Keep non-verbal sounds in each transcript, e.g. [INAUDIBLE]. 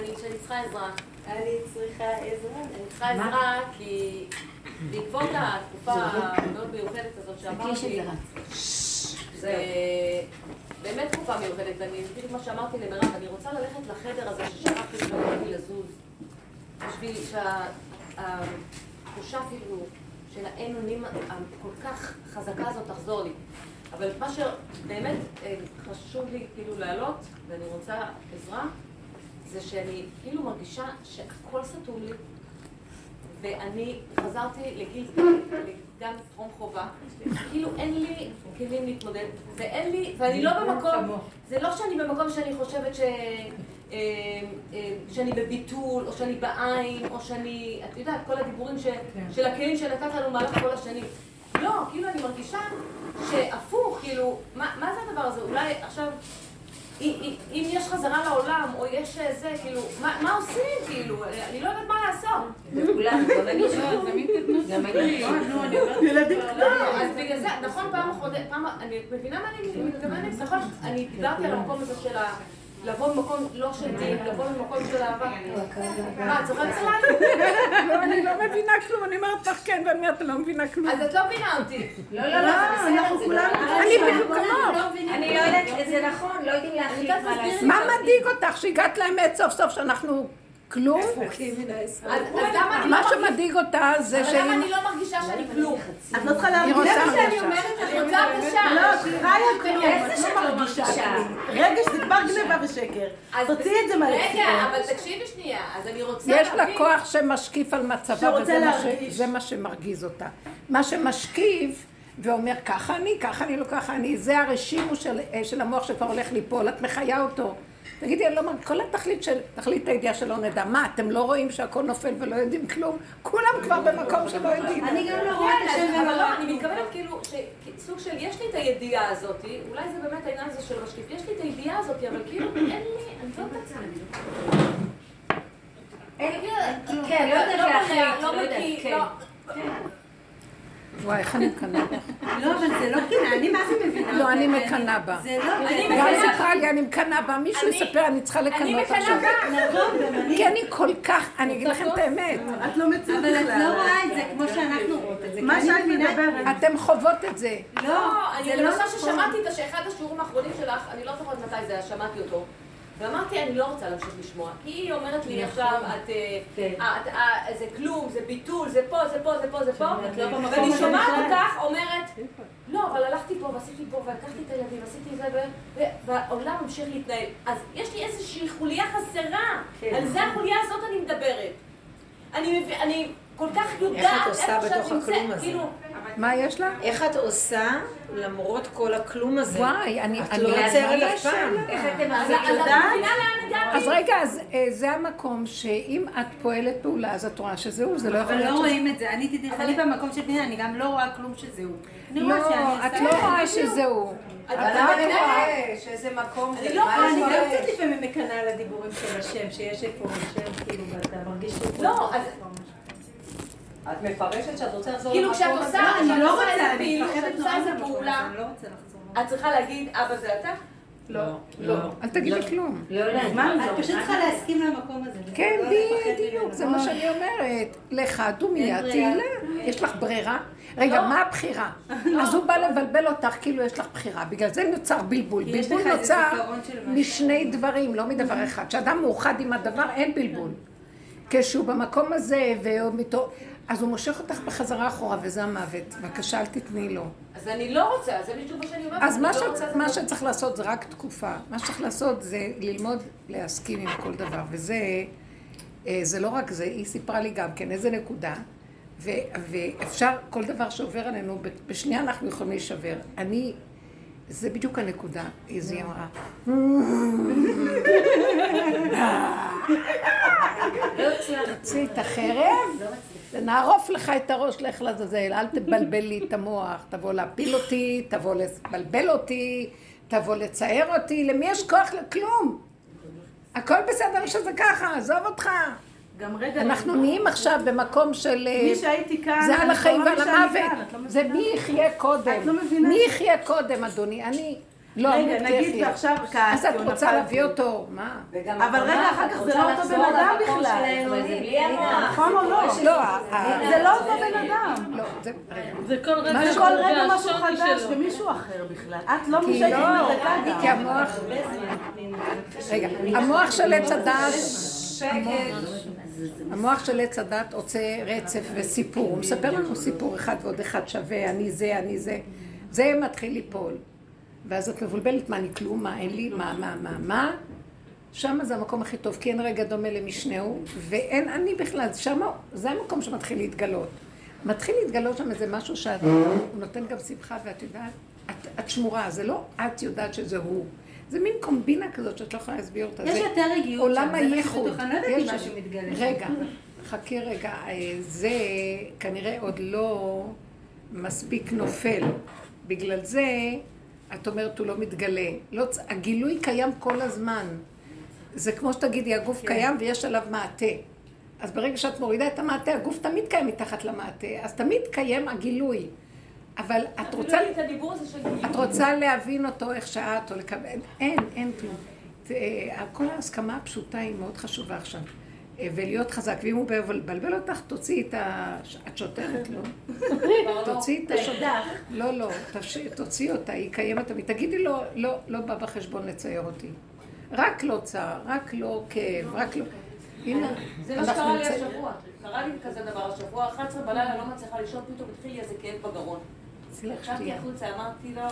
אני שאני צריכה עזרה. אני צריכה עזרה. אני צריכה עזרה כי בעקבות התקופה המאוד מיוחדת הזאת שאמרתי, זה באמת תקופה מיוחדת, ואני בדיוק מה שאמרתי למירב, אני רוצה ללכת לחדר הזה ששכחתי יכולתי לזוז, בשביל שהתחושה כאילו של האין אונים הכל כך חזקה הזאת תחזור לי. אבל מה שבאמת אה, חשוב לי כאילו להעלות, ואני רוצה עזרה, זה שאני כאילו מרגישה שהכל סתום לי, ואני חזרתי לגיל, גם טרום חובה, כאילו אין לי כלים להתמודד, ואין לי, ואני לא במקום, זה לא שאני במקום שאני חושבת ש... אה, אה, שאני בביטול, או שאני בעין, או שאני, את יודעת, כל הדיבורים ש, כן. של הכלים שנתת לנו מהלך כל השנים. לא, כאילו אני מרגישה שהפוך, כאילו, מה, מה זה הדבר הזה? אולי עכשיו... אם יש חזרה לעולם, או יש אה, זה, כאילו, מה עושים, כאילו? אני לא יודעת מה לעשות. לכולם, גם אני שואלת. ילדים קטנים. אז בגלל זה, נכון, פעם אחרונה, אני מבינה מה אני מתכוונת? נכון, אני דיברתי על המקום הזה של ה... לבוא במקום לא של דין, לבוא במקום של אהבה. מה, את צוחקת עליי? לא, אני לא מבינה כלום, אני אומרת לך כן, ואני אומרת, לא מבינה כלום. אז את לא מבינה אותי. לא, לא, לא, אנחנו כולנו, אני בדיוק כמוך. אני לא יודעת, זה נכון, לא יודעים להחליט מה לעשות. מה מדאיג אותך, שהגעת לאמת סוף סוף שאנחנו... כלום? מה שמדאיג אותה זה שהיא... אבל למה אני לא מרגישה שאני כלום? את לא צריכה להרגיש. זה מה שאני אומרת, אני רוצה הרגשה. לא, את חיה כלום. איך זה שאת לא מרגישה? רגש זה כבר גניבה ושקר. תוציאי את זה מהלכסיון. רגע, אבל תקשיבי שנייה. אז אני רוצה להבין... יש לה כוח שמשקיף על מצבה, וזה מה שמרגיז אותה. מה שמשקיף... ואומר ככה אני, ככה אני, לא ככה אני, זה הרשימו של, של המוח שכבר הולך ליפול, את מחיה אותו. תגידי, אני לא מרגיש, כל התכלית של, תכלית הידיעה שלא נדע. מה, אתם לא רואים שהכל נופל ולא יודעים כלום? כולם כבר במקום שלא יודעים. אני גם לא רואה את השם אבל לא, אני מתכוונת כאילו, סוג של, יש לי את הידיעה הזאת, אולי זה באמת העניין הזה של המשקיף, יש לי את הידיעה הזאת, אבל כאילו, אין לי, אני לא יודעת כן, לא יודעת להחליט, לא יודעת, כן. וואי, איך אני מקנאה בך. לא, אבל זה לא קנאה, אני מה זה מבינה? לא, אני מקנאה בה. זה לא... גם סיפרה לי, אני מקנאה בה, מישהו יספר, אני צריכה לקנות עכשיו. כי אני כל כך, אני אגיד לכם את האמת. את לא מציאות בכלל. אבל את לא רואה את זה כמו שאנחנו רואות את זה. מה שאת מדברת. אתם חוות את זה. לא, אני למשל ששמעתי את שאחד השיעורים האחרונים שלך, אני לא זוכרת מתי זה היה, שמעתי אותו. ואמרתי, אני לא רוצה להמשיך לשמוע. כי היא אומרת לי נכון. עכשיו, את, אה, כן. אה, זה כלום, זה ביטול, זה פה, זה פה, זה פה, זה פה, לא ואני שומעת אותך אומרת, לא, אבל הלכתי פה ועשיתי פה ולקחתי את הילדים, עשיתי זה, והעולם ממשיך להתנהל. אז יש לי איזושהי חוליה חסרה, כן. על זה החוליה הזאת אני מדברת. אני כל כך יודעת איך את עושה בתוך הכלום הזה. כאילו, מה יש לה? איך את עושה למרות כל הכלום הזה? וואי, אני... את לא עוצרת אף פעם. איך אתם יודעת? אז רגע, אז אה, זה המקום שאם את פועלת פעולה, אז את רואה שזהו, זה לא יכול להיות... אבל לא רואים את זה. אני תתכלי במקום של פנינה, אני גם לא רואה כלום שזהו. לא, את לא רואה שזהו. אבל את רואה שאיזה מקום זה... אני לא רואה, אני גם קצת לפעמים מקנאה על הדיבורים של השם, שיש איפה השם, כאילו, ואתה מרגיש... לא, אז... את מפרשת שאת רוצה לחזור כאילו כשאת עושה, לא, אני לא רוצה, אני מפחדת עושה איזה פעולה, את צריכה להגיד, אבא זה אתה? לא, לא. אל תגידי כלום. לא, לא, את פשוט צריכה להסכים למקום הזה. כן, בדיוק, זה מה שאני אומרת. לך דומיה תהילה. יש לך ברירה? רגע, מה הבחירה? אז הוא בא לבלבל אותך כאילו יש לך בחירה. בגלל זה נוצר בלבול. בלבול נוצר משני דברים, לא מדבר אחד. כשאדם מאוחד עם הדבר, אין בלבול. כשהוא במקום הזה, ומתו... אז הוא מושך אותך בחזרה אחורה, וזה המוות. בבקשה, אל תתני לו. אז אני לא רוצה, זה בדיוק מה שאני אומרת. אז מה, לא ש... מה שצריך לעשות זה רק תקופה. מה שצריך לעשות זה ללמוד להסכים עם כל דבר. וזה, אה, זה לא רק זה, היא סיפרה לי גם כן איזה נקודה. ו, ואפשר, כל דבר שעובר עלינו, בשנייה אנחנו יכולים להישבר. אני, זה בדיוק הנקודה, איזי אמרה. תוציא את החרב. נערוף לך את הראש, לך לעזאזל, אל תבלבל לי את המוח, תבוא להפיל אותי, תבוא לבלבל אותי, תבוא לצייר אותי, למי יש כוח לכלום? הכל בסדר שזה ככה, עזוב אותך. גם רגע... אנחנו נהיים עכשיו במקום של... מי שהייתי כאן... זה על החיים ועל המוות. זה מי יחיה קודם. את לא מבינה. מי יחיה קודם, אדוני? אני... לא, רגע, נגיד ועכשיו כעסתי, אז את רוצה להביא אותו, מה? אבל רגע, אחר כך זה לא אותו בן אדם בכלל. נכון או לא? לא, זה לא אותו בן אדם. לא, זה, כל רגע משהו חדש. ומישהו אחר בכלל. את לא לא, מדקה כי גם. המוח, רגע, המוח של עץ הדת, המוח של עץ הדת עושה רצף וסיפור, הוא מספר לנו סיפור אחד ועוד אחד שווה, אני זה, אני זה, זה מתחיל ליפול. ואז את מבולבלת, מה, אני כלום, מה, אין לי, מה, מה, מה, מה? שם זה המקום הכי טוב, כי אין רגע דומה למשנהו, ואין אני בכלל, שם זה המקום שמתחיל להתגלות. מתחיל להתגלות שם איזה משהו שאת, הוא נותן גם שמחה, ואת יודעת, את, את שמורה, זה לא את יודעת שזה הוא. זה מין קומבינה כזאת שאת לא יכולה להסביר אותה. יש זה יותר רגיעות עולם הייחוד. אני לא יודעת אם. משהו מתגלה. רגע, חכי רגע, אה, זה כנראה עוד לא מספיק נופל. בגלל זה, את אומרת, הוא לא מתגלה. לא, הגילוי קיים כל הזמן. זה כמו שתגידי, הגוף קיים ויש עליו מעטה. אז ברגע שאת מורידה את המעטה, הגוף תמיד קיים מתחת למעטה, אז תמיד קיים הגילוי. אבל את רוצה... את הדיבור הזה של את רוצה להבין אותו איך שאת, או לקבל... אין, אין כלום. אה, כל ההסכמה הפשוטה היא מאוד חשובה עכשיו. ולהיות חזק, ואם הוא מבלבל אותך, תוציאי את ה... את שוטרת, לא? תוציאי את השוטרת. לא, לא, תוציאי אותה, היא קיימת תמיד. תגידי לו, לא, לא בא בחשבון לצייר אותי. רק לא צער, רק לא כאב, רק לא... זה מה שקרה לי השבוע. קרה לי כזה דבר השבוע, 11 בלילה לא מצליחה לישון, פתאום התחיל לי איזה כאב בגרון. שתייה. החוצה, אמרתי לו,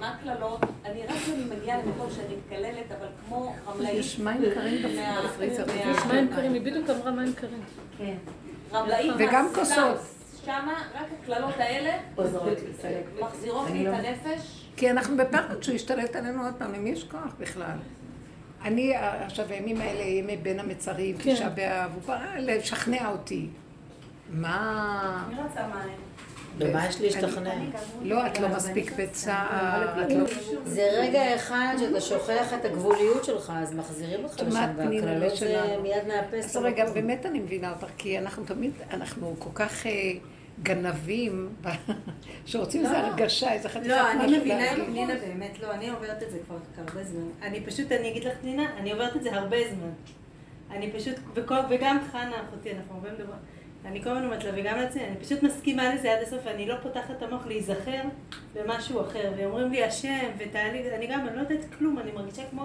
מה הקללות? אני רק כשאני מגיעה למקום שאני מתקללת, אבל כמו רמלאית. יש מים קרים. מה- יש מים קרים, היא בדיוק אמרה מים קרים. כן. רמלאית וגם. כוסות. שמה, רק הקללות האלה מחזירות לי את הנפש. כי אנחנו בפחד שהוא ישתלט עלינו עוד פעם, למי יש כוח בכלל? אני, עכשיו, הימים האלה, ימי בין המצרים, כן. תשעה באב, הוא בא לשכנע אותי. מה... אני רוצה מים. במה יש להשתכנע? לא, את לא מספיק בצער, את לא... זה רגע אחד שאתה שוכח את הגבוליות שלך, אז מחזירים אותך לשם, והקללות זה שלנו. מיד מאפס. אז רגע. באמת אני מבינה אותך, כי אנחנו תמיד, אנחנו כל כך אה, גנבים, [LAUGHS] שרוצים איזו הרגשה, איזו חתיכת לא, אני מבינה. את פנינה באמת, לא, אני עוברת את זה כבר הרבה זמן. אני פשוט, אני אגיד לך פנינה, אני עוברת את זה הרבה זמן. אני פשוט, וגם חנה אחותי, אנחנו הרבה מדברים, אני כל הזמן אומרת לה, וגם לעצמי, אני פשוט מסכימה לזה עד הסוף, אני לא פותחת את המוח להיזכר במשהו אחר, ואומרים לי השם, ותעלי, אני גם, אני לא יודעת כלום, אני מרגישה כמו,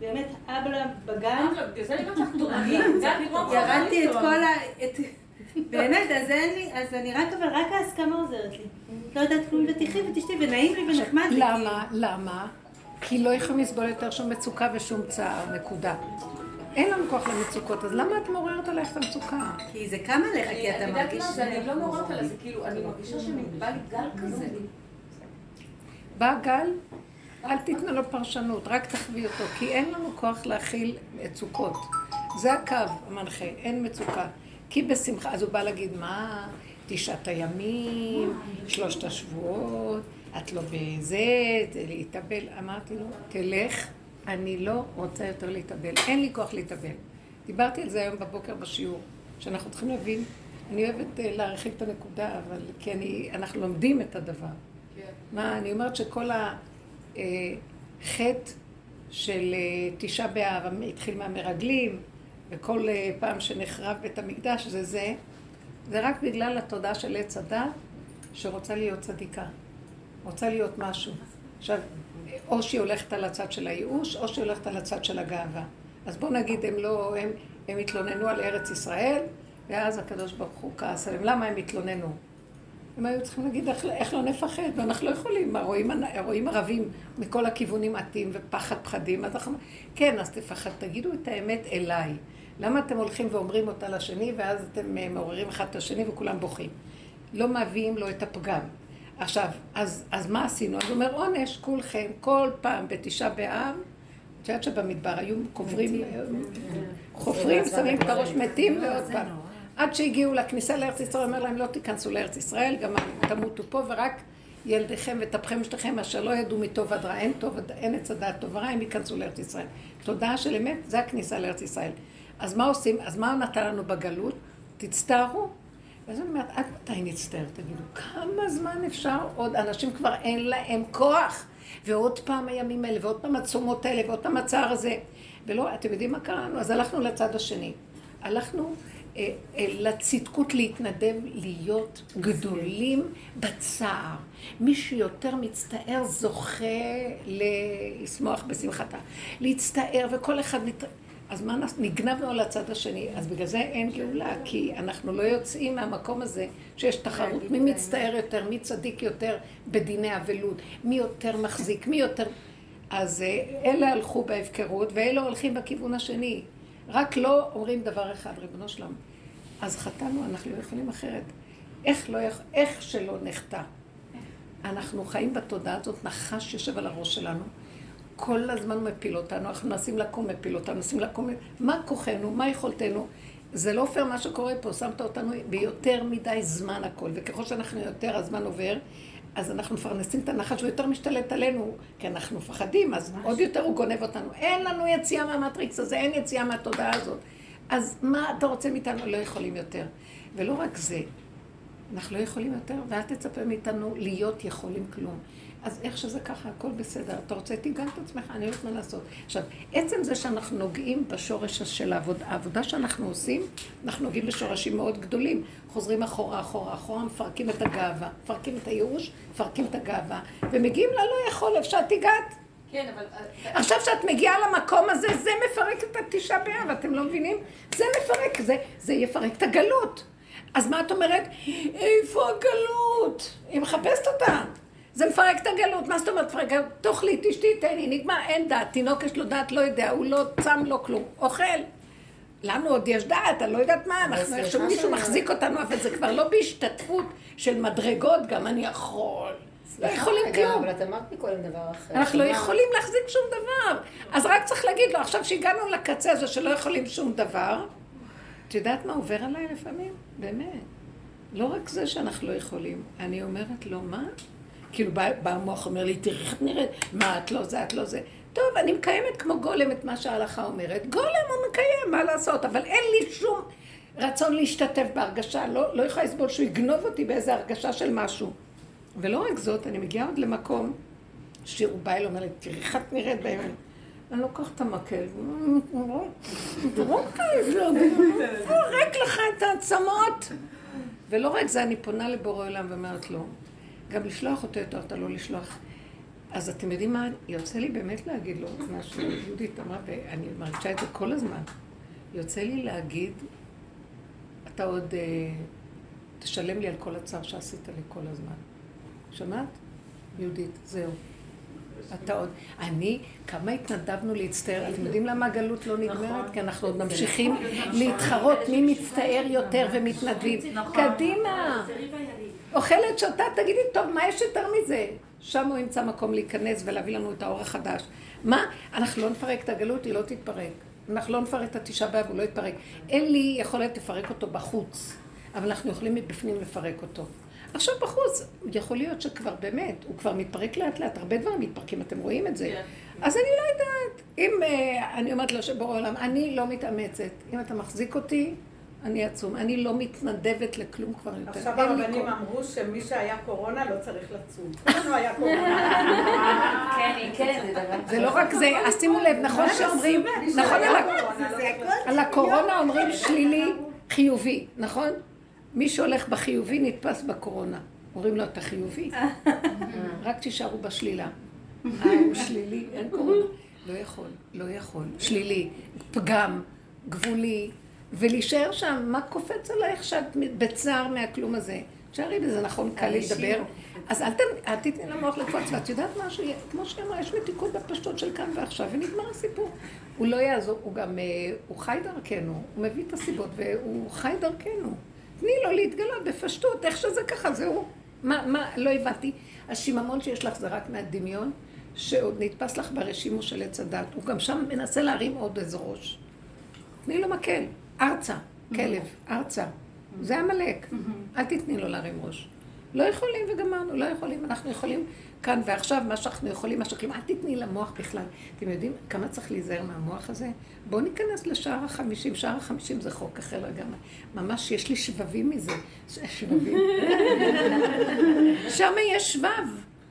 באמת, אבא בגן, זה הפתרון. [LAUGHS] ירדתי את כל ה... את... באמת, אז אין לי, אז אני רק, אבל רק ההסכמה עוזרת לי. לא יודעת כלום, ותחי ותשתי, ונעים לי ונחמד לי. למה? למה? כי לא יכולים לסבול יותר שום מצוקה ושום צער, נקודה. אין לנו כוח למצוקות, אז למה את מעוררת עלייך את המצוקה? כי זה קם עליך, אני- כי אתה את יודעת מרגיש... מה זה, אני לא מעוררת על זה, כאילו, אני מרגישה שבא לי גל כזה. בא גל, אל תיתנו לו פרשנות, רק תחווי אותו, כי אין לנו כוח להכיל מצוקות. זה הקו המנחה, אין מצוקה. כי בשמחה, אז הוא בא להגיד, מה, תשעת הימים, שלושת השבועות, את לא בזה, זה להתאבל. אמרתי לו, תלך, אני לא רוצה יותר להתאבל, אין לי כוח להתאבל. דיברתי על זה היום בבוקר בשיעור, שאנחנו צריכים להבין, אני אוהבת אה, להרחיב את הנקודה, אבל כי אני, אנחנו לומדים את הדבר. מה, אני אומרת שכל החטא של אה, תשעה באב התחיל מהמרגלים, וכל אה, פעם שנחרב בית המקדש זה זה, זה רק בגלל התודעה של עץ הדת שרוצה להיות צדיקה, רוצה להיות משהו. עכשיו, או שהיא הולכת על הצד של הייאוש, או שהיא הולכת על הצד של הגאווה. אז בואו נגיד, הם לא, הם, הם התלוננו על ארץ ישראל, ואז הקדוש ברוך הוא כעס עליהם. למה הם התלוננו? הם היו צריכים להגיד איך, איך לא נפחד, ואנחנו לא יכולים, רואים, רואים ערבים מכל הכיוונים עטים ופחד פחדים, אז אנחנו, כן, אז תפחד, תגידו את האמת אליי. למה אתם הולכים ואומרים אותה לשני, ואז אתם אה, מעוררים אחד את השני וכולם בוכים? לא מביאים לו את הפגם. עכשיו, אז, אז מה עשינו? אז הוא אומר, עונש, כולכם, כל פעם בתשעה באב, את יודעת שבמדבר היו קוברים, חופרים, שמים את הראש מתים ועוד פעם. עד שהגיעו לכניסה לארץ ישראל, אומר להם, לא תיכנסו לארץ ישראל, גם תמותו פה, ורק ילדיכם וטפכם ושתיכם אשר לא ידעו מטוב עד רע, אין, טוב, אין עץ הדעת טוב ורע, הם ייכנסו לארץ ישראל. תודעה של אמת, זה הכניסה לארץ ישראל. אז מה עושים? אז מה הוא נתן לנו בגלות? תצטערו. ואז אני אומרת, עד מתי נצטער? תגידו, כמה זמן אפשר עוד? אנשים כבר אין להם כוח. ועוד פעם הימים האלה, ועוד פעם הצומות האלה, ועוד פעם הצער הזה. ולא, אתם יודעים מה קרה לנו? אז הלכנו לצד השני. הלכנו אה, אה, לצדקות להתנדב להיות גדולים בצער. מי שיותר מצטער זוכה לשמוח בשמחתה. להצטער, וכל אחד... נת... אז מה אנחנו, נגנבנו על הצד השני, אז בגלל זה אין גאולה, כי אנחנו לא יוצאים מהמקום הזה שיש תחרות, מי מצטער יותר, מי צדיק יותר בדיני אבלות, מי יותר מחזיק, מי יותר... אז אה, אלה הלכו בהפקרות, ואלה הולכים בכיוון השני. רק לא אומרים דבר אחד, ריבונו שלם. אז חטאנו, אנחנו לא יכולים אחרת. איך, לא יכ... איך שלא נחטא. אנחנו חיים בתודעה הזאת, נחש יושב על הראש שלנו, כל הזמן מפיל אותנו, אנחנו מנסים לקום, מפיל אותנו, מנסים לקום, מה כוחנו, מה יכולתנו. זה לא פייר מה שקורה פה, שמת אותנו ביותר מדי זמן הכל, וככל שאנחנו יותר, הזמן עובר, אז אנחנו מפרנסים את הנחש, הוא יותר משתלט עלינו, כי אנחנו מפחדים, אז. עוד יותר הוא גונב אותנו. אין לנו יציאה מהמטריקס הזה, אין יציאה מהתודעה הזאת. אז מה אתה רוצה מאיתנו? לא יכולים יותר. ולא רק זה, אנחנו לא יכולים יותר, ואל תצפה מאיתנו להיות יכולים כלום. אז איך שזה ככה, הכל בסדר. אתה רוצה, תיגן את עצמך, אני לא יודעת מה לעשות. עכשיו, עצם זה שאנחנו נוגעים בשורש של העבודה, העבודה שאנחנו עושים, אנחנו נוגעים בשורשים מאוד גדולים. חוזרים אחורה, אחורה, אחורה, מפרקים את הגאווה, מפרקים את הייאוש, מפרקים את הגאווה, ומגיעים ללא יכול, אפשר תיגעת. כן, אבל... עכשיו שאת מגיעה למקום הזה, זה מפרק את התשעה באב, אתם לא מבינים? זה מפרק, זה, זה יפרק את הגלות. אז מה את אומרת? איפה הגלות? היא מחפשת אותה. זה מפרק את הגלות, מה זאת אומרת מפרק? תאכלי, תשתי, תהני, נגמר, אין דעת, תינוק יש לו דעת, לא יודע, הוא לא צם, לא כלום, אוכל. לנו עוד יש דעת, אני לא יודעת מה, אנחנו איכשהו מישהו מחזיק אותנו, אבל זה כבר לא בהשתתפות של מדרגות, גם אני יכול. לא יכולים כלום. אבל את אמרת מקודם דבר אחר. אנחנו לא יכולים להחזיק שום דבר. אז רק צריך להגיד לו, עכשיו שהגענו לקצה הזה שלא יכולים שום דבר, את יודעת מה עובר עליי לפעמים? באמת. לא רק זה שאנחנו לא יכולים, אני אומרת לו, מה? כאילו בא, בא המוח אומר לי, תראי איך את נראית, מה את לא זה, את לא זה. טוב, אני מקיימת כמו גולם את מה שההלכה אומרת. גולם הוא מקיים, מה לעשות, אבל אין לי שום רצון להשתתף בהרגשה, לא, לא יכולה לסבול שהוא יגנוב אותי באיזה הרגשה של משהו. ולא רק זאת, אני מגיעה עוד למקום שהוא בא אליי, אומר לי, תראי איך את נראית בימים. אני לוקחת את המקל, פורק לך את העצמות. ולא רק זה, אני פונה לבורא עולם ואומרת לו, גם לשלוח אותו יותר, אתה לא לשלוח. אז אתם יודעים מה, יוצא לי באמת להגיד לו מה שיהודית אמרה, ואני מרגישה את זה כל הזמן. יוצא לי להגיד, אתה עוד אה, תשלם לי על כל הצער שעשית לי כל הזמן. שמעת? יהודית, זהו. אתה עוד... אני, כמה התנדבנו להצטער. אתם יודעים למה הגלות לא נגמרת? כי אנחנו עוד ממשיכים להתחרות מי מצטער יותר ומתנדבים. קדימה. אוכלת, שותה, תגידי, טוב, מה יש יותר מזה? שם הוא ימצא מקום להיכנס ולהביא לנו את האור החדש. מה? אנחנו לא נפרק את הגלות, היא לא תתפרק. אנחנו לא נפרק את התשעה באב, הוא לא יתפרק. אין לי יכולת לפרק אותו בחוץ, אבל אנחנו יכולים מבפנים לפרק אותו. עכשיו בחוץ, יכול להיות שכבר באמת, הוא כבר מתפרק לאט לאט, הרבה דברים מתפרקים, אתם רואים את זה. כן. אז אני לא יודעת, אם uh, אני אומרת לו שבורא עולם, אני לא מתאמצת, אם אתה מחזיק אותי, אני עצום. אני לא מתנדבת לכלום כבר יותר. עכשיו הרבנים אמרו שמי שהיה קורונה לא צריך לצום. כולנו היה קורונה. [LAUGHS] כן, כן, זה לא רק זה, אז שימו לב, נכון שאומרים, נכון, על הקורונה אומרים שלילי, חיובי, נכון? מי שהולך בחיובי נתפס בקורונה. אומרים לו, אתה חיובי? [LAUGHS] רק תישארו בשלילה. אה, הוא שלילי, אין קורונה. לא יכול, לא יכול. שלילי, פגם, גבולי, ולהישאר שם, מה קופץ עלייך שאת בצער מהכלום הזה? תשארי בזה, נכון, קל לדבר. אז אל תתני למוח לקפוץ, ואת יודעת משהו, כמו שהיא אמרה, יש מתיקות בפשטות של כאן ועכשיו, ונגמר הסיפור. הוא לא יעזור, הוא גם, אה, הוא חי דרכנו, הוא מביא את הסיבות, והוא חי דרכנו. תני לו להתגלות בפשטות, איך שזה ככה, זהו. מה, מה, לא הבנתי. השיממון שיש לך זה רק מהדמיון, שעוד נתפס לך ברשימו של עץ הדת. הוא גם שם מנסה להרים עוד איזה ראש. תני לו מקל, ארצה, כלב, ארצה. זה עמלק. אל תתני לו להרים ראש. לא יכולים וגמרנו, לא יכולים. אנחנו יכולים כאן ועכשיו, מה שאנחנו יכולים, מה שכלום. אל תתני למוח בכלל. אתם יודעים כמה צריך להיזהר מהמוח הזה? בואו ניכנס לשער החמישים. שער החמישים זה חוק אחר לגמרי. ממש יש לי שבבים מזה. שבבים. שם יש שבב.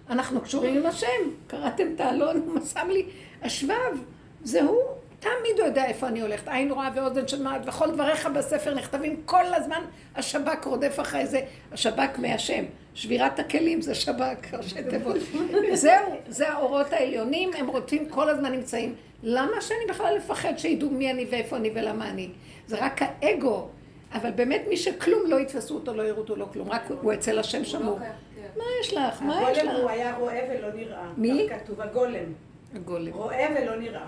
אנחנו קשורים עם השם. קראתם את האלון, הוא שם לי, השבב, זה הוא. תמיד הוא יודע איפה אני הולכת. עין רואה ואוזן שמעת, וכל דבריך בספר נכתבים כל הזמן, השב"כ רודף אחרי זה. השב"כ מהשם. שבירת הכלים זה שב"כ, [LAUGHS] ראשי תיבות. זהו, זה האורות העליונים, הם רוצים כל הזמן נמצאים. למה שאני בכלל לפחד שידעו מי אני ואיפה אני ולמה אני? זה רק האגו. אבל באמת מי שכלום לא יתפסו אותו, לא יראו אותו, לא כלום, רק הוא אצל השם שמור. מה יש לך? מה יש הגולם הוא לך? היה רואה ולא נראה. מי? כתוב הגולם. הגולם. רואה ולא נראה.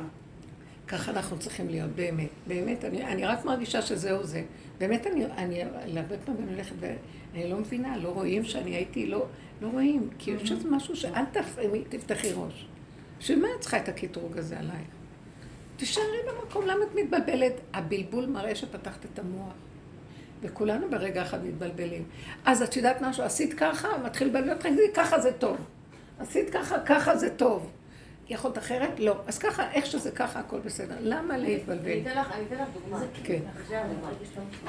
ככה אנחנו צריכים להיות, באמת. באמת, אני, אני רק מרגישה שזהו זה. באמת, אני, אני הרבה פעמים הולכת ואני לא מבינה, לא רואים שאני הייתי, לא, לא רואים. כי יש איזה משהו שאל תפתחי ראש. בשביל מה את צריכה את הקטרוג הזה עלייך? תישארי במקום, למה את מתבלבלת? הבלבול מראה שפתחת את המוח. וכולנו ברגע אחד מתבלבלים. אז את יודעת משהו, עשית ככה, מתחיל לבלבל תגידי, ככה זה טוב. עשית ככה, ככה זה טוב. יכולת אחרת? לא. אז ככה, איך שזה ככה, הכל בסדר. למה להתבלבל? אני אתן לך, דוגמה. כן.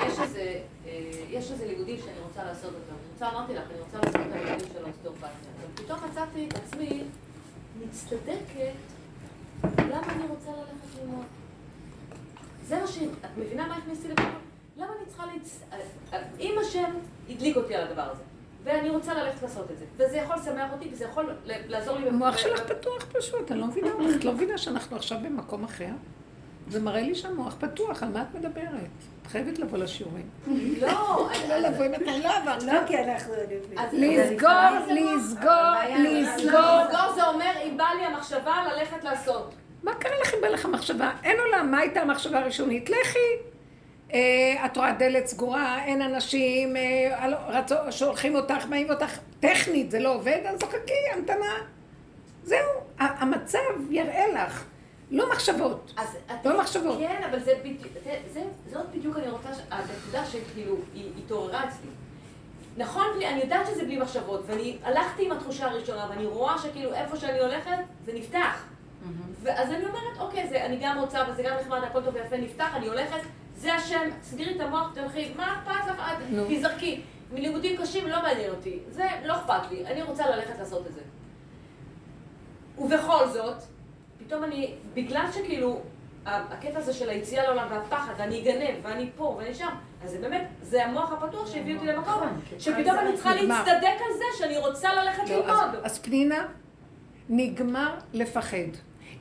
יש איזה, אה, יש איזה לימודים שאני רוצה לעשות אותם. אני רוצה, אמרתי לך, אני רוצה לעשות את הלימודים של האוסטאופתיה. פתאום מצאתי את עצמי מצטדקת, למה אני רוצה ללכת ללמוד? זה מה ש... את מבינה מה הכניסי לפה? למה אני צריכה להצ... אם השם הדליק אותי על הדבר הזה, ואני רוצה ללכת לעשות את זה, וזה יכול לשמח אותי, וזה יכול ל- לעזור לי... המוח שלך פתוח פשוט, אני לא מבינה אותך. את לא מבינה שאנחנו עכשיו במקום אחר? זה מראה לי שהמוח פתוח, על מה את מדברת? את חייבת לבוא לשיעורים. לא, אני- [LAUGHS] לא לבוא אם אתה לא עברת. לא כי אנחנו יודעים. לסגור, לסגור, לסגור. לסגור זה אומר, אם בא לי המחשבה ללכת לעשות. מה קרה לך אם בא לך מחשבה? אין עולם, מה הייתה המחשבה הראשונית? לכי. אה, את רואה דלת סגורה, אין אנשים, אה, שולחים אותך, באים אותך, טכנית זה לא עובד, אז חכי, המתנה. זהו, המצב יראה לך. לא מחשבות. אז את- לא מחשבות. כן, אבל זה בדיוק, זה- זה- זאת בדיוק אני רוצה, הנקודה שכאילו, היא התעוררה אצלי. נכון, בלי- אני יודעת שזה בלי מחשבות, ואני הלכתי עם התחושה הראשונה, ואני רואה שכאילו איפה שאני הולכת, זה נפתח. ואז אני אומרת, אוקיי, זה, אני גם רוצה, וזה גם נחמד, הכל טוב ויפה, נפתח, אני הולכת, זה השם, סגרי את המוח, תלכי, מה אכפת לך? את. תזרקי. מלימודים קשים לא מעניין אותי, זה לא אכפת לי, אני רוצה ללכת לעשות את זה. ובכל זאת, פתאום אני, בגלל שכאילו, הקטע הזה של היציאה לעולם והפחד, ואני אגנב, ואני פה, ואני שם, אז זה באמת, זה המוח הפתוח שהביא אותי למקום, שפתאום אני צריכה. להצטדק על זה שאני רוצה ללכת לא, ללמוד. אז פנינה, נגמר לפחד.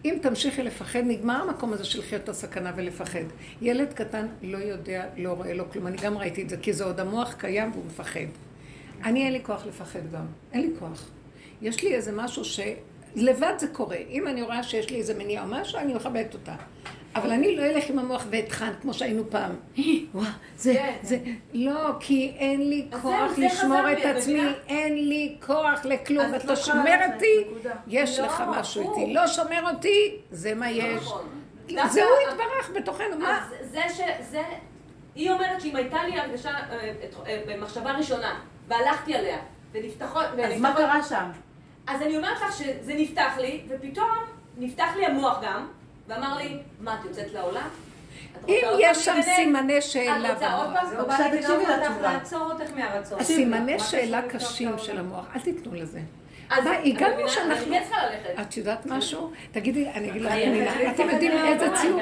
אם תמשיכי לפחד, נגמר המקום הזה של לחיות את הסכנה ולפחד. ילד קטן לא יודע, לא רואה לו כלום. אני גם ראיתי את זה, כי זה עוד המוח קיים והוא מפחד. אני אין לי כוח לפחד גם. אין לי כוח. יש לי איזה משהו ש... לבד זה קורה. אם אני רואה שיש לי איזה מניעה או משהו, אני מכבדת אותה. אבל אני לא אלך עם המוח ואטחן, כמו שהיינו פעם. [LAUGHS] וואה, זה, כן. זה... לא, כי אין לי כוח זה לשמור את עצמי? אין לי כוח לכלום. אתה לא שומר אותי. יש לא, לך משהו הפוך. איתי. לא שומר אותי, זה מה יש. נכון. זה דווקא- הוא יתברך בתוכנו, מה? זה ש... זה... היא אומרת שאם הייתה לי הרגשה, אה, אה, מחשבה ראשונה, והלכתי עליה, ונפתחות... אז מה קרה שם? אז אני אומרת לך שזה נפתח לי, ופתאום נפתח לי המוח גם, ואמר לי, מה, את יוצאת לעולם? אם יש שם? סימני שאלה את רוצה עוד. פעם? בבקשה, תקשיבי אותך לתשובה. לעצור אותך מהרצון. הסימני מה שאלה קשים של המוח, אל תיתנו לזה. הגענו שאנחנו- כן. את יודעת משהו? תגידי, אני אגיד לך, חייבת אתם יודעים איזה ציור?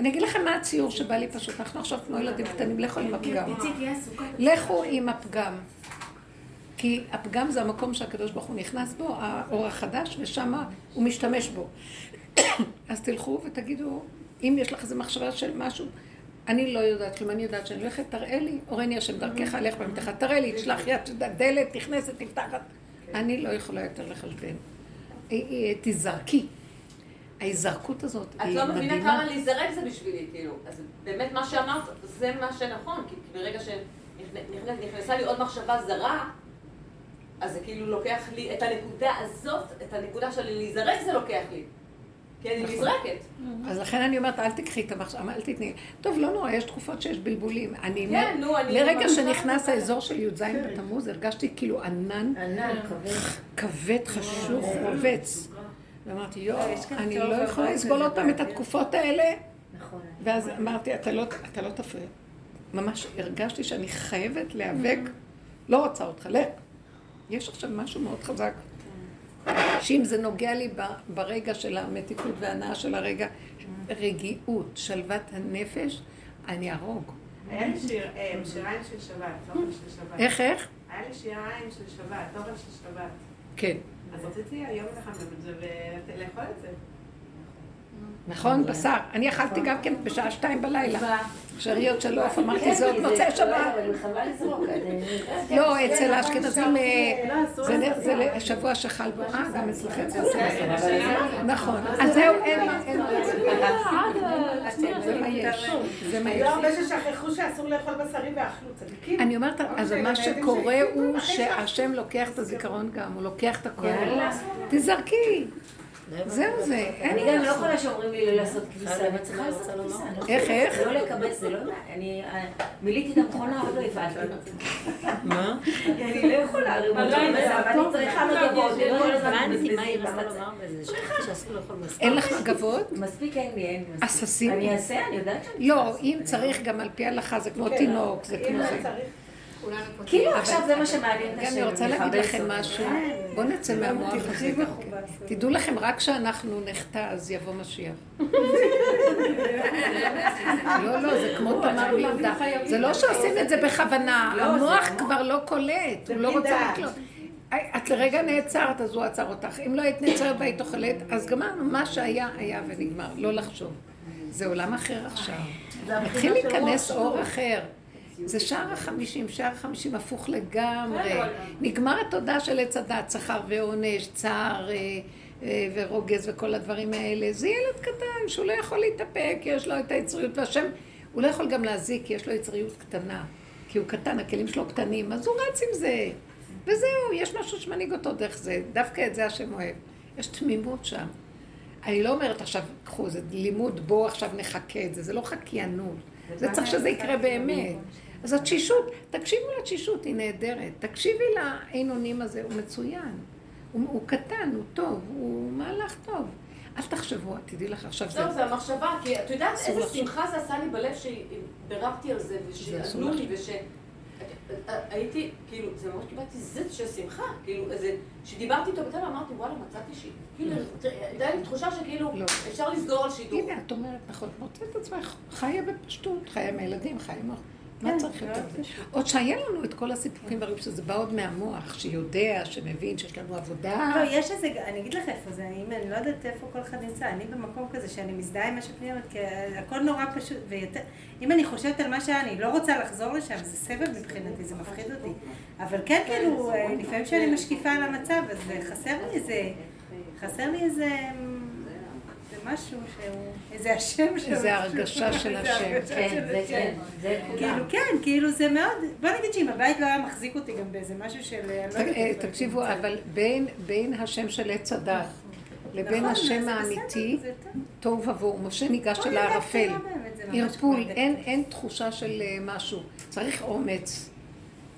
אני אגיד לכם מה הציור שבא לי פשוט, אנחנו עכשיו כמו ילדים קטנים, לכו עם הפגם. עסוקה. לכו עם הפגם. כי הפגם זה המקום שהקדוש ברוך הוא נכנס בו, האור החדש, ושם הוא משתמש בו. אז תלכו ותגידו, אם יש לך איזו מחשבה של משהו, אני לא יודעת כלום, אני יודעת שאני הולכת, תראה לי, אורני השם דרכך, לך במתך, תראה לי, תשלח יד, דלת, נכנסת, נפתחת. אני לא יכולה יותר לחשבן. אה, אה, תזרקי. ההיזרקות הזאת את היא לא מבינה מדהימה. כמה להיזרק זה בשבילי, כאילו. אז באמת מה שאמרת, זה מה שנכון, כי ברגע שנכנסה לי עוד מחשבה זרה, אז זה כאילו לוקח לי את הנקודה הזאת, את הנקודה של להיזרק זה לוקח לי. כי אני נכון. נזרקת. אז לכן אני אומרת, אל תקחי את המחשבה, אל תתני. טוב, לא נורא, יש תקופות שיש בלבולים. אני... כן, נו, אני... לרגע שנכנס האזור של י"ז בתמוז, הרגשתי כאילו ענן ענן, כבד. כבד, חשוך, רובץ. ואמרתי, יואו, כאן אני לא יכולה לסבול עוד פעם את. התקופות האלה. נכון. ואז אמרתי, אתה לא, אתה לא תפריע. ממש הרגשתי שאני חייבת להיאבק, לא רוצה אותך, לך. יש עכשיו משהו מאוד חזק. שאם זה נוגע לי ברגע של המתיקות וההנאה של הרגע, רגיעות, שלוות הנפש, אני אהרוג. היה לי אה, שיריים של שבת, תוכן של שבת. איך, איך? היה לי שיריים של שבת, תוכן של שבת. כן. אז רציתי היום לחמם את זה ולאכול את זה. נכון, בשר. אני אכלתי גם כן בשעה שתיים בלילה. שאריות של עוף, אמרתי, זה עוד מוצאי שבת. לא, אצל האשכנזים אה, זה זה שבוע שחל בו, אה, גם אצלכם זה עושה. נכון, אז זהו, אין מה, אין מה. זה מה יש, זה מה יש. הרבה ששכחו שאסור לאכול בשרים ואכלו צדיקים. אני אומרת, אז מה שקורה הוא שהשם לוקח את הזיכרון גם, הוא לוקח את הכל. תזרקי. זהו זה, אין אני מה גם לא. יכולה שאומרים לי לא לעשות כביסה, אני צריכה לעשות רוצה כביסה. אני לא איך, איך? לא לקבץ, זה לא... אני אה, מילאתי את המכונה, עוד לא הפעלתי. [LAUGHS] מה? אני לא יכולה, הרי אבל אני צריכה מגבות, וכל הזמן הבנתי מה היא מבזבזים רצתה בצד. לומר בזה, שכחתי שאסור לאכול בשר. אין לך מגבות? מספיק אין לי, אין לי. מספיק. עששים? אני אעשה, אני יודעת שאני לא, אם צריך גם על פי ההלכה, זה כמו תינוק, זה אם כמו לא זה. כאילו עכשיו זה מה שמעניין את השם. אני רוצה להגיד לכם. משהו, בואו נצא מהמוח הזה. גם כן. תדעו לכם, רק כשאנחנו נחטא אז יבוא משיח. [LAUGHS] לא, לא, זה כמו תמר ויהודה. זה לא שעושים את זה בכוונה, המוח כבר לא קולט, הוא לא רוצה. לקלוט. את לרגע נעצרת, אז הוא עצר אותך. אם לא היית נעצרת והיית אוכלת, אז גמרנו, מה שהיה, היה ונגמר. לא לחשוב. זה עולם אחר עכשיו. מתחיל להיכנס אור אחר. זה שער החמישים, שער החמישים הפוך לגמרי. נגמר התודה של עץ הדת, שכר ועונש, צער אה, אה, ורוגז וכל הדברים האלה. זה ילד קטן שהוא לא יכול להתאפק, יש לו את היצריות, והשם, הוא לא יכול גם להזיק, כי יש לו יצריות קטנה. כי הוא קטן, הכלים שלו קטנים, אז הוא רץ עם זה. וזהו, יש משהו שמנהיג אותו דרך זה. דווקא את זה השם אוהב. יש תמימות שם. אני לא אומרת עכשיו, קחו, זה לימוד, בואו עכשיו נחכה את זה, זה לא חקיינות. זה צריך שזה יקרה באמת. אז התשישות, תקשיבו לתשישות, היא נהדרת. תקשיבי לאין אונים הזה, הוא מצוין. הוא, הוא קטן, הוא טוב, הוא מהלך טוב. אל תחשבו, תדעי לך עכשיו זה... זהו, זה המחשבה, כי את יודעת איזה לחשוב. שמחה זה עשה לי בלב שביררתי על זה, ושענו לי. וש... הייתי, כאילו, זה ממש קיבלתי זיץ של שמחה, כאילו, איזה, שדיברתי איתו בטבע, אמרתי, וואלה, מצאתי שהיא, כאילו, הייתה לי תחושה שכאילו, לא. אפשר לסגור על שידור. הנה, את אומרת, נכון, מוצאת את עצמך, חיה בפשטות, חיה עם הילדים, חיה עם... מה כן, צריך יותר מזה? עוד שהיה לנו את כל הסיפורים והרבים שזה בא עוד מהמוח, שיודע, שמבין שיש לנו עבודה. לא, יש איזה, אני אגיד לך איפה זה, אם אני לא יודעת איפה כל אחד נמצא, אני במקום כזה שאני מזדהה עם מה אומרת, כי הכל נורא פשוט, ויותר, אם אני חושבת על מה שהיה, אני לא רוצה לחזור לשם, זה סבב מבחינתי, זה מפחיד אותי. אבל כן, כאילו, אה, לפעמים כשאני משקיפה על המצב, אז חסר לי איזה, חסר לי איזה, זה משהו שהוא, איזה השם שהוא... איזה הרגשה של השם. כן, זה השם. כן, זה כולם. כאילו, כן, כאילו זה מאוד, בוא נגיד שאם הבית לא היה מחזיק אותי גם באיזה משהו של... לא אה, תקשיבו, אבל בין- בין השם של עץ הדת לבין נכון, השם האמיתי. תוהו ובוהו, משה ניגש אל הערפל, ערפול, אין תחושה של אה, משהו, צריך אומץ.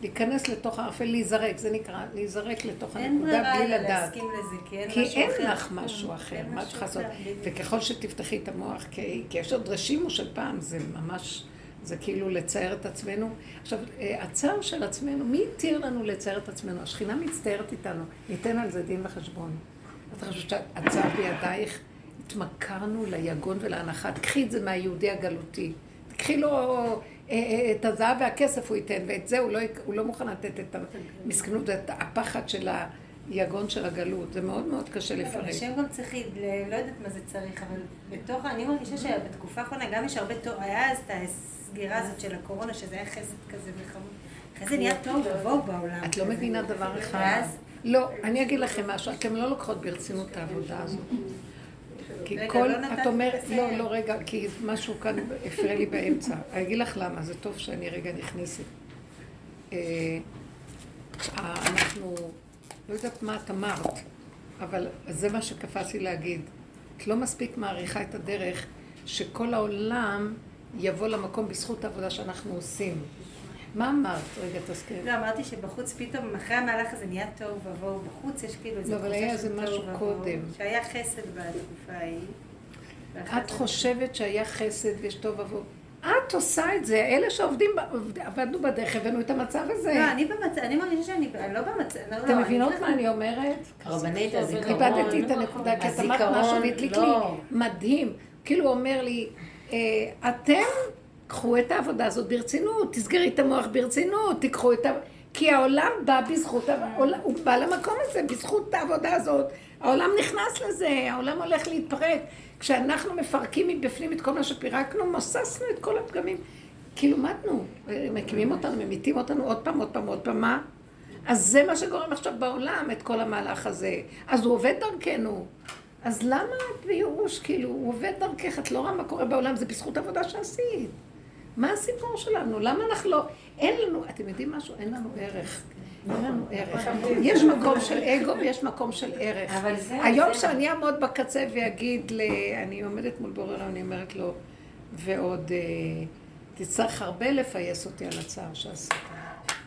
להיכנס לתוך הערפל, להיזרק, זה נקרא, להיזרק לתוך אין הנקודה ברירה בלי לדעת. להסכים לזה, כי אין כי משהו אין אחר. לך משהו אחר, אין מה משהו צריך לעשות? אחר. וככל שתפתחי את המוח, כי כי יש עוד רשימו של פעם, זה ממש, זה כאילו לצייר את עצמנו. עכשיו, אה, הצער של עצמנו, מי התיר לנו לצייר את עצמנו? השכינה מצטערת איתנו, ניתן על זה דין וחשבון. את חושבת שהצער בידייך, התמכרנו ליגון ולהנחה, תקחי את זה מהיהודי הגלותי. תקחי לו את הזהב והכסף הוא ייתן, ואת זה הוא לא, הוא לא מוכן לתת את המסכנות, את הפחד של היגון של הגלות. זה מאוד מאוד קשה אבל לפרק. השם גם צריך, ל- לא יודעת מה זה צריך, אבל בתוך, אני מרגישה שבתקופה האחרונה גם יש הרבה טוב, היה אז את הסגירה הזאת של הקורונה, שזה היה חסד כזה וחמוד. אחרי זה נהיה טוב ובואו בעולם. את לא מבינה דבר אחד. לא, אני אגיד לכם משהו, אתן לא לוקחות ברצינות את העבודה הזאת. כי כל, לא את אומרת. לא, לא, רגע, כי משהו כאן הפריע לי באמצע. אני אגיד לך למה, זה טוב שאני רגע נכנסת. אה, אנחנו, לא יודעת מה את אמרת, אבל זה מה שקפץ לי להגיד. את לא מספיק מעריכה את הדרך שכל העולם יבוא למקום בזכות העבודה שאנחנו עושים. מה אמרת? רגע, תזכירי. לא, אמרתי שבחוץ פתאום, אחרי המהלך הזה נהיה תוהו ובוהו, בחוץ יש כאילו איזו לא, אבל היה איזה משהו קודם. שהיה חסד בתקופה ההיא. את זה- חושבת שהיה חסד ויש טוב עבור... את עושה את זה, אלה שעובדים, עבדנו בדרך, הבאנו את המצב הזה. לא, אני במצב, אני מרגישה שאני אני לא במצב, לא, אתם לא, מבינות אני- מה אני אומרת? הרבנית, הזיכרון. איבדתי את הנקודה, כי את אמרת משהו והדליק לי לא. מדהים. כאילו הוא אומר לי, אה, אתם קחו את העבודה הזאת ברצינות, תסגרי את המוח ברצינות, תיקחו את ה... כי העולם בא בזכות, העולם- הוא בא למקום הזה, בזכות העבודה הזאת. העולם נכנס לזה, העולם הולך להתפרק. כשאנחנו מפרקים מבפנים את כל מה שפירקנו, מוססנו את כל הפגמים. כאילו מתנו, מקימים אותנו, ממיתים אותנו עוד פעם, עוד פעם, עוד פעם, מה? אז זה מה שגורם עכשיו בעולם, את כל המהלך הזה. אז הוא עובד דרכנו. אז למה את בייאוש? כאילו, הוא עובד דרכך, את לא רואה מה קורה בעולם, זה בזכות עבודה שעשית. מה הסיפור שלנו? למה אנחנו לא... אין לנו, אתם יודעים משהו? אין לנו ערך. אין לנו ערך. יש מקום של אגו ויש מקום של ערך. אבל זה- היום שאני אעמוד בקצה ואגיד, ל... אני עומדת מול בורר, אני אומרת לו, ועוד אה, תצטרך הרבה לפייס אותי על הצער שעשית.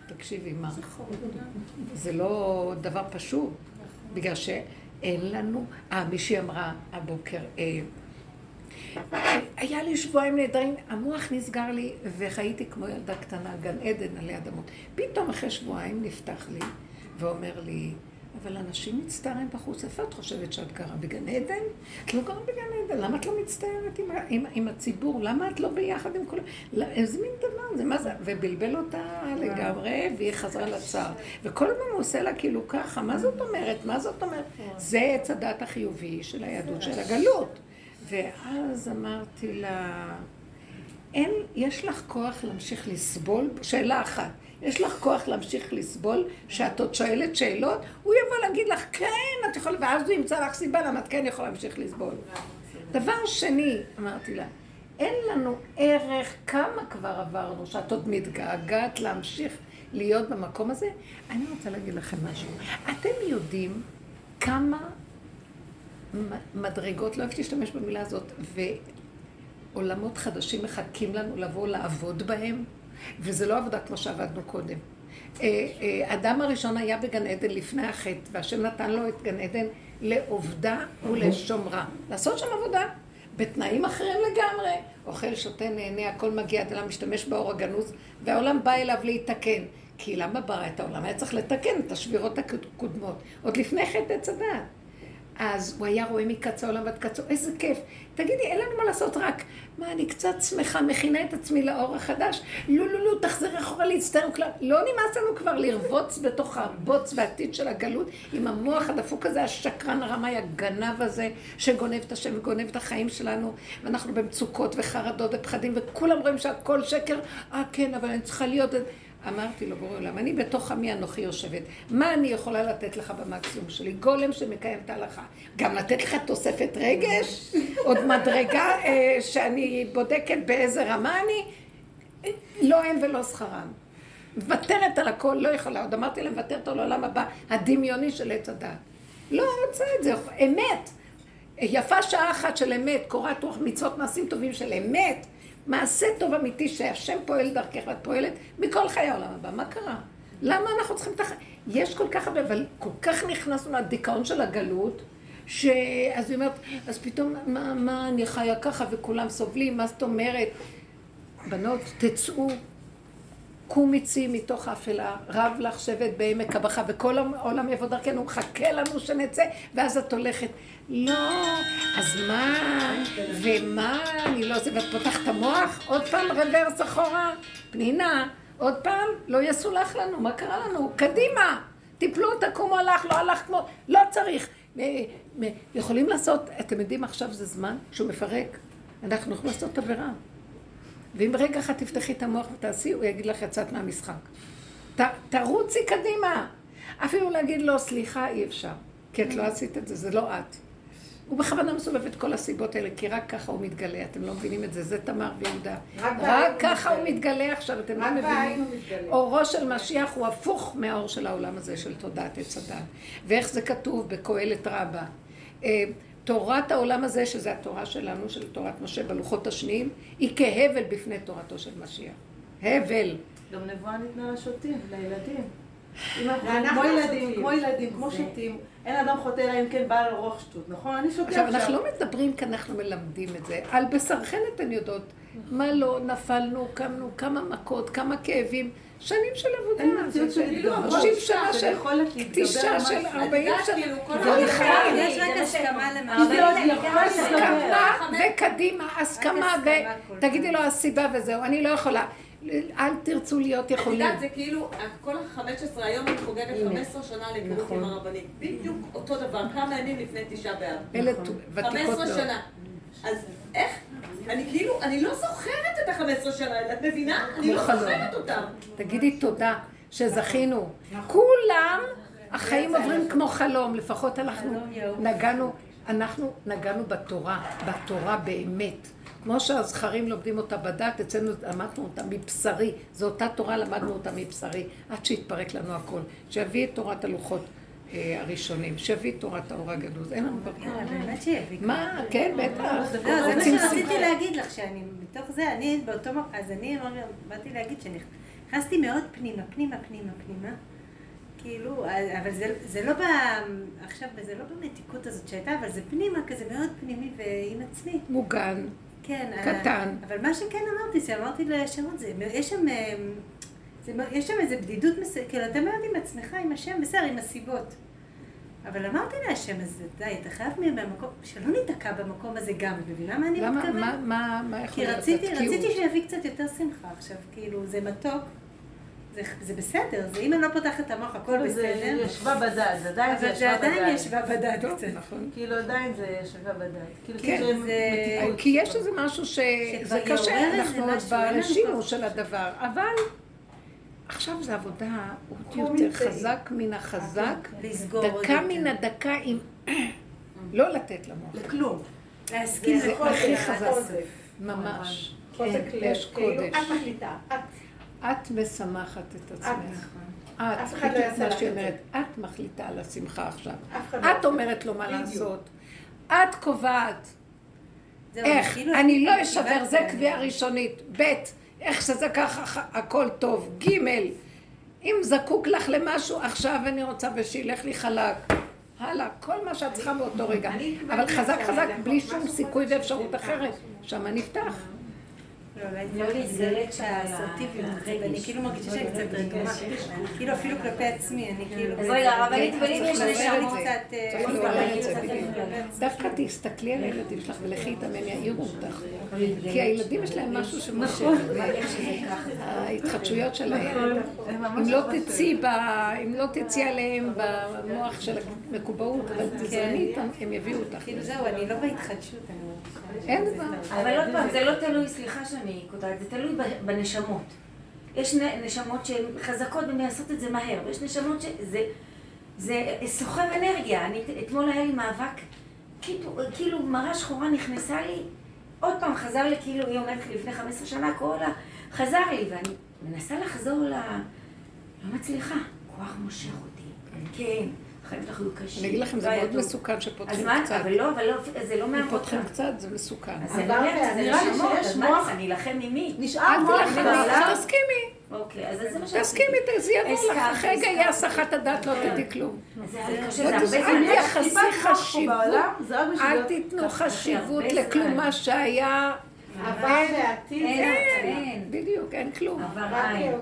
תקשיבי, מה? זה לא דבר פשוט, בגלל שאין לנו... אה, מישהי אמרה הבוקר, אה, היה לי שבועיים נהדרים, המוח נסגר לי וחייתי כמו ילדה קטנה, גן עדן עלי אדמות. פתאום אחרי שבועיים נפתח לי ואומר לי, אבל אנשים מצטערים בחוץ, איפה את חושבת שאת גרה? בגן עדן? את לא גרה בגן עדן, למה את לא מצטערת עם, עם, עם הציבור? למה את לא ביחד עם כולם? לא, איזה מין דבר זה? מה זה? ובלבל אותה לגמרי, והיא חזרה לצער. וכל הזמן הוא עושה לה כאילו ככה, מה זאת אומרת? מה זאת אומרת? זה עץ הדת החיובי של היהדות של הגלות. ואז אמרתי לה, אין, יש לך כוח להמשיך לסבול? שאלה אחת, יש לך כוח להמשיך לסבול שאת עוד שואלת שאלות? הוא יבוא להגיד לך, כן, את יכולה, ואז הוא ימצא לך סיבה למה את כן יכולה להמשיך לסבול. דבר שני, אמרתי לה, אין לנו ערך כמה כבר עברנו, שאת עוד מתגעגעת להמשיך להיות במקום הזה. אני רוצה להגיד לכם משהו. אתם יודעים כמה מדרגות, לא אוהבת להשתמש במילה הזאת, ועולמות חדשים מחכים לנו לבוא לעבוד בהם, וזה לא עבודה כמו שעבדנו קודם. אה, אה, אדם הראשון היה בגן עדן לפני החטא, והשם נתן לו את גן עדן לעובדה ולשומרה. לעשות שם עבודה, בתנאים אחרים לגמרי. אוכל, שותה, נהנה, הכל מגיע, אדם משתמש באור הגנוז, והעולם בא אליו להתקן. כי למה ברא את העולם? היה צריך לתקן את השבירות הקודמות. עוד לפני חטא עץ הדת. אז הוא היה רואה מקצה העולם ועד קצה, איזה כיף. תגידי, אין לנו מה לעשות רק, מה, אני קצת שמחה, מכינה את עצמי לאור החדש. לא, לא, לא, תחזרי אחורה להצטער. לא נמאס לנו כבר לרבוץ בתוך הבוץ והעתיד של הגלות, עם המוח הדפוק הזה, השקרן הרמאי, הגנב הזה, שגונב את השם וגונב את החיים שלנו, ואנחנו במצוקות וחרדות ופחדים, וכולם רואים שהכל שקר. אה, כן, אבל אני צריכה להיות... אמרתי לו, בורא עולם, אני בתוך עמי אנוכי יושבת. מה אני יכולה לתת לך במקסימום שלי? גולם שמקיים את ההלכה. גם לתת לך תוספת רגש? עוד מדרגה אה, שאני בודקת באיזה רמה אני? לא הם ולא שכרם. מוותרת על הכל, לא יכולה. עוד אמרתי להם, מוותרת על העולם הבא, הדמיוני של עץ הדת. לא רוצה את זה, אמת. יפה שעה אחת של אמת, קורת רוח מצוות מעשים טובים של אמת. מעשה טוב אמיתי שהשם פועל דרכך ואת פועלת מכל חיי העולם הבא. מה קרה? למה אנחנו צריכים את הח... יש כל כך הרבה, אבל כל כך נכנסנו לדיכאון של הגלות, שאז היא אומרת, אז פתאום, מה, מה אני חיה ככה וכולם סובלים, מה זאת אומרת? בנות, תצאו, קומי צי מתוך האפלה, רב לך שבט בעמק הבכה, וכל העולם יבוא דרכנו, מחכה לנו שנצא, ואז את הולכת. לא, אז מה, ומה, אני לא זה, ואת פותחת המוח, עוד פעם רוורס אחורה, פנינה, עוד פעם, לא יסולח לנו, מה קרה לנו? קדימה, תיפלו, תקומו, הלך, לא הלך כמו, לא צריך. מ- מ- יכולים לעשות, אתם יודעים, עכשיו זה זמן שהוא מפרק, אנחנו יכולים לעשות עבירה. ואם רגע אחד תפתחי את המוח ותעשי, הוא יגיד לך יצאת מהמשחק. ת, תרוצי קדימה. אפילו להגיד לו, סליחה, אי אפשר. כי את לא עשית את זה, זה לא את. הוא בכוונה מסובב את כל הסיבות האלה, כי רק ככה הוא מתגלה, אתם לא מבינים את זה, זה תמר ויהודה. רק רק ככה הוא מתגלה. עכשיו, אתם לא מבינים. אורו של משיח הוא הפוך מהאור של העולם הזה, של תודעת עץ הדת. ואיך זה כתוב בקהלת רבה. תורת העולם הזה, שזה התורה שלנו, של תורת משה בלוחות השניים, היא כהבל בפני תורתו של משיח. הבל. גם נבואה ניתנה לשוטים, לילדים. ואנחנו כמו לא ילדים, שותים. כמו ילדים, כמו שוטים, אין אדם חוטא אלא אם כן בא על רוח שטות, נכון? אני שותה עכשיו, עכשיו. אנחנו לא מדברים כי אנחנו מלמדים את זה. על בשרכן אתן יודעות מה לא, נפלנו, קמנו, כמה מכות, כמה כאבים. שנים של עבודה. אין מציאות של התגברות. 30 שנה של יכולת להתגבר קטישה על של משהו. 40 שנה. כאילו, כל לחיים. יש רק הסכמה יכול הסכמה וקדימה, הסכמה ותגידי פעם. לו הסיבה וזהו, אני לא יכולה. אל תרצו להיות את יכולים. יודעת, זה כאילו, כל ה-15, היום אני חוגגת 15 שנה להיכרות עם הרבנית. בדיוק אותו דבר, כמה ימים לפני תשעה באב. אלה ותיקות 15 מאוד. שנה. אז איך? אני כאילו, אני לא זוכרת את ה-15 שנה האלה, את מבינה? אני לא חלום. זוכרת אותם. תגידי תודה שזכינו. כולם, החיים עוברים כמו חלום, לפחות אנחנו נגענו, אנחנו נגענו בתורה, בתורה באמת. כמו שהזכרים לומדים אותה בדת, אצלנו למדנו אותה מבשרי. זו אותה תורה, למדנו אותה מבשרי, עד שהתפרק לנו הכל. שיביא את תורת הלוחות הראשונים, שיביא תורת האור הגנוז. אין לנו ברירה. באמת שיביא. מה? כן, בטח. זה מה רוצים שרציתי. להגיד לך, שאני מתוך זה, אני באותו מקום, אז אני באתי להגיד שנכנסתי מאוד פנימה, פנימה, פנימה, פנימה. כאילו, אבל זה, זה לא ב... עכשיו, זה לא במתיקות הזאת שהייתה, אבל זה פנימה, כזה מאוד פנימי ועם עצמי. מוגן. כן. קטן. אבל מה שכן אמרתי, שאמרתי לשמות, זה, יש שם... זה, יש שם איזו בדידות מסוימת, כאילו, אתה מאוד עם עצמך, עם השם, בסדר, עם הסיבות. אבל אמרתי להשם, אז די, אתה חייב מהמקום, שלא ניתקע במקום הזה גם, את מבינה מה אני למה, מתכוונת? מה, מה, מה יכול כי להיות רציתי, התקיעות? רציתי שיביא קצת יותר שמחה עכשיו, כאילו, זה מתוק, זה, זה בסדר, זה אם אני לא פותחת את המוח, הכל זה בסדר, ישבה בדעת, זה עדיין זה אבל זה ישבה עדיין. ישבה בדעת טוב, קצת. נכון. כאילו עדיין זה ישבה בדעת. כאילו כן, זה-. כי יש איזה משהו שזה קשה, אנחנו עוד ברשימו כוח. של הדבר, אבל עכשיו זה עבודה עוד יותר חזק מן החזק, עוד דקה. מן הדקה עם [CLEARS THROAT] לא לתת למוח. לכלום. להסכים זה לכל הכי. חזק. ממש. כן, יש כאילו, קודש. את מחליטה, את. את משמחת את עצמך. את, אף אחד לא בדיוק יעשה מה לך שהיא את זה. אומרת, את מחליטה על השמחה עכשיו. לא את. אומרת לו מה. לעשות. את קובעת. איך? כאילו, אני לא אשבר, זה קביעה ראשונית. ב', איך שזה ככה, הכל טוב. ג', אם זקוק לך למשהו, עכשיו אני רוצה ושילך לי חלק. הלאה, כל מה שאת צריכה באותו רגע. אבל חזק חזק, בלי שום סיכוי ואפשרות. אחרת. שמה נפתח. לא, לא להיזרק שם שהאסרטיביות. ואני כאילו מרגישה שאני קצת רגומה. כאילו אפילו כלפי עצמי, אני כאילו... אז רגע, הרבנית, אבל אם צריך יש נשמות... קצת, אה, לא. דווקא תסתכלי על הילדים שלך ולכי איתם, הם יעירו אותך. כי הילדים יש להם משהו שמושך. ההתחדשויות שלהם. אם לא תצאי ב... אם לא תצאי עליהם במוח של המקובעות, אבל תזרמי איתם, הם יביאו אותך. כאילו זהו, אני לא בהתחדשות, אני. אין דבר. אבל עוד פעם, זה לא תלוי, סליחה שאני קוטעת, זה תלוי בנשמות. יש נשמות שהן חזקות והן יעשות את זה מהר, ויש נשמות שזה זה סוחב אנרגיה. אני, אתמול היה לי מאבק, כאילו, כאילו מראה שחורה נכנסה לי, עוד פעם חזר לי, כאילו, היא אומרת לי לפני 15 שנה, כל ה... חזר לי, ואני מנסה לחזור ל... לא מצליחה. כוח מושך אותי. כן, החיים שלך היו קשים. אני אגיד לכם, זה לא היה מאוד. מסוכן אז שפותחים מה, קצת. אבל לא, אבל לא, זה לא אם מהמקום. פותחים קצת, זה מסוכן. אז אני אבל אומרת, זה נראה לי שיש אז מוח- אני אלחם עם מי? נשאר מוח בעולם. תסכימי, אוקיי, אז זה מה שאני... תסכימי, זה יעבור לך. אחרי רגע יהיה. הסחת הדעת, לא תדעי כלום. זה לא זה הרבה תז- זמן. אל תייחסי חשיבות, זה אל תיתנו חשיבות הרבה לכלום זמן. מה שהיה. עבר ועתיד. אין, אין. בדיוק, אין כלום.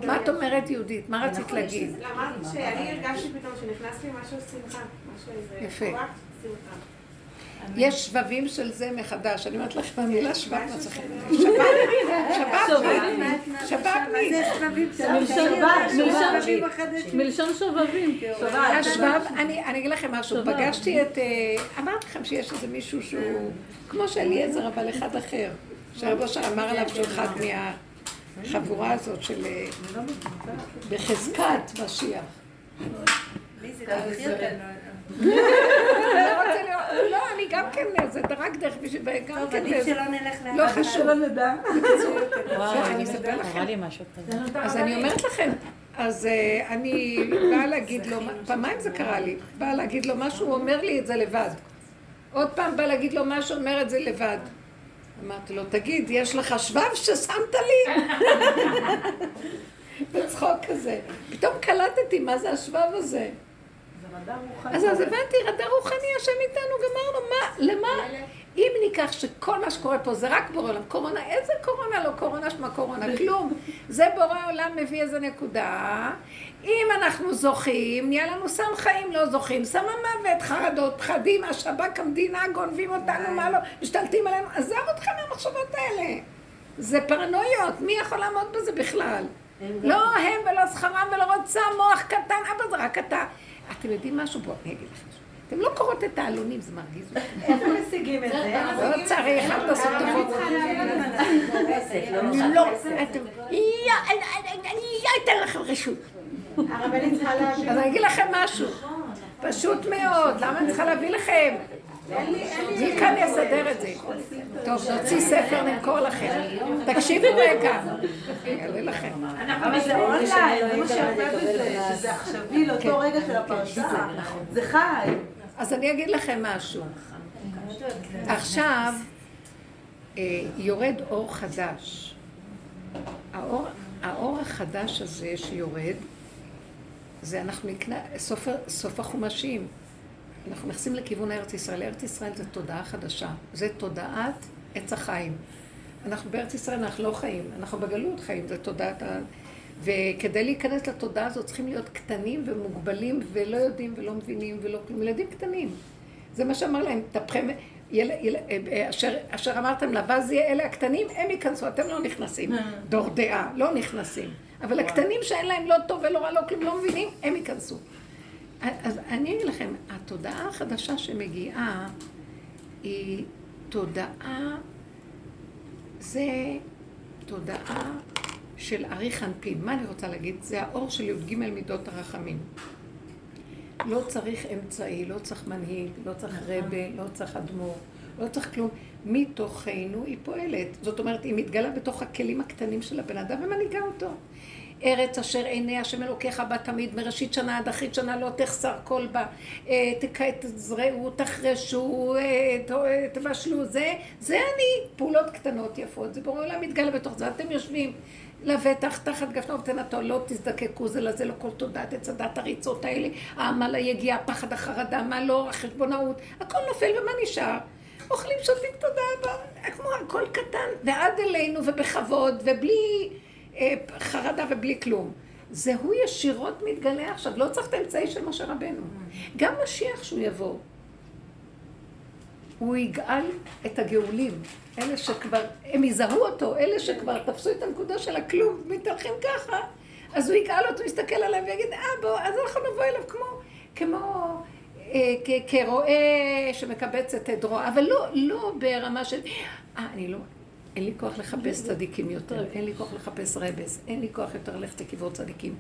מה את אומרת, יהודית? מה רצית נכון, להגיד? אמרתי שאני הרגשתי פתאום שנכנס לי משהו שמחה, משהו איזה... יפה. יש שבבים של זה מחדש. אני אומרת לכם, המילה שבב מצליחה. שבב, שבב, שבבני. זה שבבים מלשון- מלשון- שבבים. השבב, אני אני אגיד לכם משהו, פגשתי את, אה, אמרתי לכם שיש איזה מישהו שהוא כמו שאליעזר, אבל אחד אחר, שרב אושר אמר עליו שהוא אחד מהחבורה הזאת של אה, בחזקת משיח. לא להיות, לא, אני גם כן, זה רק דרך בשביל, טוב, כן, עדיף שלא נלך לאף לא. חשוב. שלא נדע. בסדר, אני אספר לכם. אז אני אומרת לכם, אז אה, אני באה להגיד לו, פעמיים זה קרה לי, באה להגיד לו משהו, הוא אומר לי את זה לבד. עוד פעם באה להגיד לו משהו, אומר את זה לבד. אמרתי לו, תגיד, יש לך שבב ששמת לי? [LAUGHS] בצחוק כזה. פתאום קלטתי מה זה השבב הזה. אז אז הבנתי, רדע רוחני, השם איתנו, גמרנו, מה, למה? אם ניקח שכל מה שקורה פה זה רק בורא עולם, קורונה, איזה קורונה לא קורונה שמה קורונה? כלום. זה בורא עולם מביא איזה נקודה. אם אנחנו זוכים, נהיה לנו סם חיים, לא זוכים, סם המוות, חרדות, פחדים, השב"כ, המדינה, גונבים אותנו, מה לא, משתלטים עלינו. עזב אתכם מהמחשבות האלה. זה פרנויות, מי יכול לעמוד בזה בכלל? לא הם ולא שכרם ולא רוצה מוח קטן, אבא זה רק אתה. אתם יודעים משהו? בואו, אני אגיד לכם. אתם לא קוראות את העלונים, זה מרגיז אותי. איפה משיגים את זה? לא צריך, אל תעשו טובות. לא, אתם... אני אתן לכם רשות. הרבנית צריכה להביא. אז אני אגיד לכם משהו. פשוט מאוד, למה אני צריכה להביא לכם? מי כאן יסדר את זה? טוב, נוציא ספר, נמכור לכם. תקשיבו רגע. יעלה לכם. אבל זה אונליין, זה מה שיפה בזה, שזה עכשווי לאותו רגע של הפרשה. זה חי. אז אני אגיד לכם משהו. עכשיו אה, יורד אור חדש. האור, האור החדש הזה שיורד, זה אנחנו נקנה, סוף, סוף החומשים. אנחנו נכנסים לכיוון ארץ ישראל. ארץ ישראל זה תודעה חדשה. זה תודעת עץ החיים. אנחנו בארץ ישראל, אנחנו לא חיים. אנחנו בגלות חיים, זה תודעת ה... וכדי להיכנס לתודעה הזאת צריכים להיות קטנים ומוגבלים ולא יודעים ולא מבינים ולא כלום. ילדים קטנים. זה מה שאמר להם, תפכם, יל, יל, אשר, אשר אמרתם לבזי, אלה הקטנים, הם ייכנסו, אתם לא נכנסים. דור דעה, לא נכנסים. אבל הקטנים שאין להם לא טוב ולא רע, לא כלום, לא מבינים, הם ייכנסו. אז אני אגיד לכם, התודעה החדשה שמגיעה היא תודעה, זה תודעה של ארי חנפין. מה אני רוצה להגיד? זה האור של י"ג מידות הרחמים. לא צריך אמצעי, לא צריך מנהיג, לא צריך רבה, לא צריך אדמו"ר, לא צריך כלום. מתוכנו היא פועלת. זאת אומרת, היא מתגלה בתוך הכלים הקטנים של הבן אדם ומנהיגה אותו. ארץ אשר עיני השם אלוקיך בה תמיד, מראשית שנה עד אחרית שנה לא תחסר כל בה, אה, תזרעו, תחרשו, אה, תבשלו, זה, זה אני, פעולות קטנות יפות, זה ברור עולם מתגלה בתוך זה, אתם יושבים לבטח תחת גפנו ותנתו, לא תזדקקו זה לזה, לא כל תודעת עץ הדת הריצות האלה, העמל היגיעה, הפחד, החרדה, מה לא, החשבונאות, הכל נופל ומה נשאר? אוכלים, שותים תודה כמו הכל קטן, ועד אלינו ובכבוד ובלי... אה, חרדה ובלי כלום. זה הוא ישירות מתגלה עכשיו, לא צריך את האמצעי של משה רבנו. גם משיח שהוא יבוא, הוא יגאל את הגאולים, אלה שכבר, הם יזהו אותו, אלה שכבר תפסו את הנקודה של הכלום, מתהלכים ככה, אז הוא יגאל אותו, יסתכל עליהם ויגיד, אה בוא, אז אנחנו נבוא אליו כמו, כמו אה, כרועה שמקבץ את עדרו, אבל לא, לא ברמה של, אה, אני לא, אין לי כוח לחפש צדיקים יותר, אין לי כוח לחפש רבס, אין לי כוח יותר ללכת לקברות צדיקים.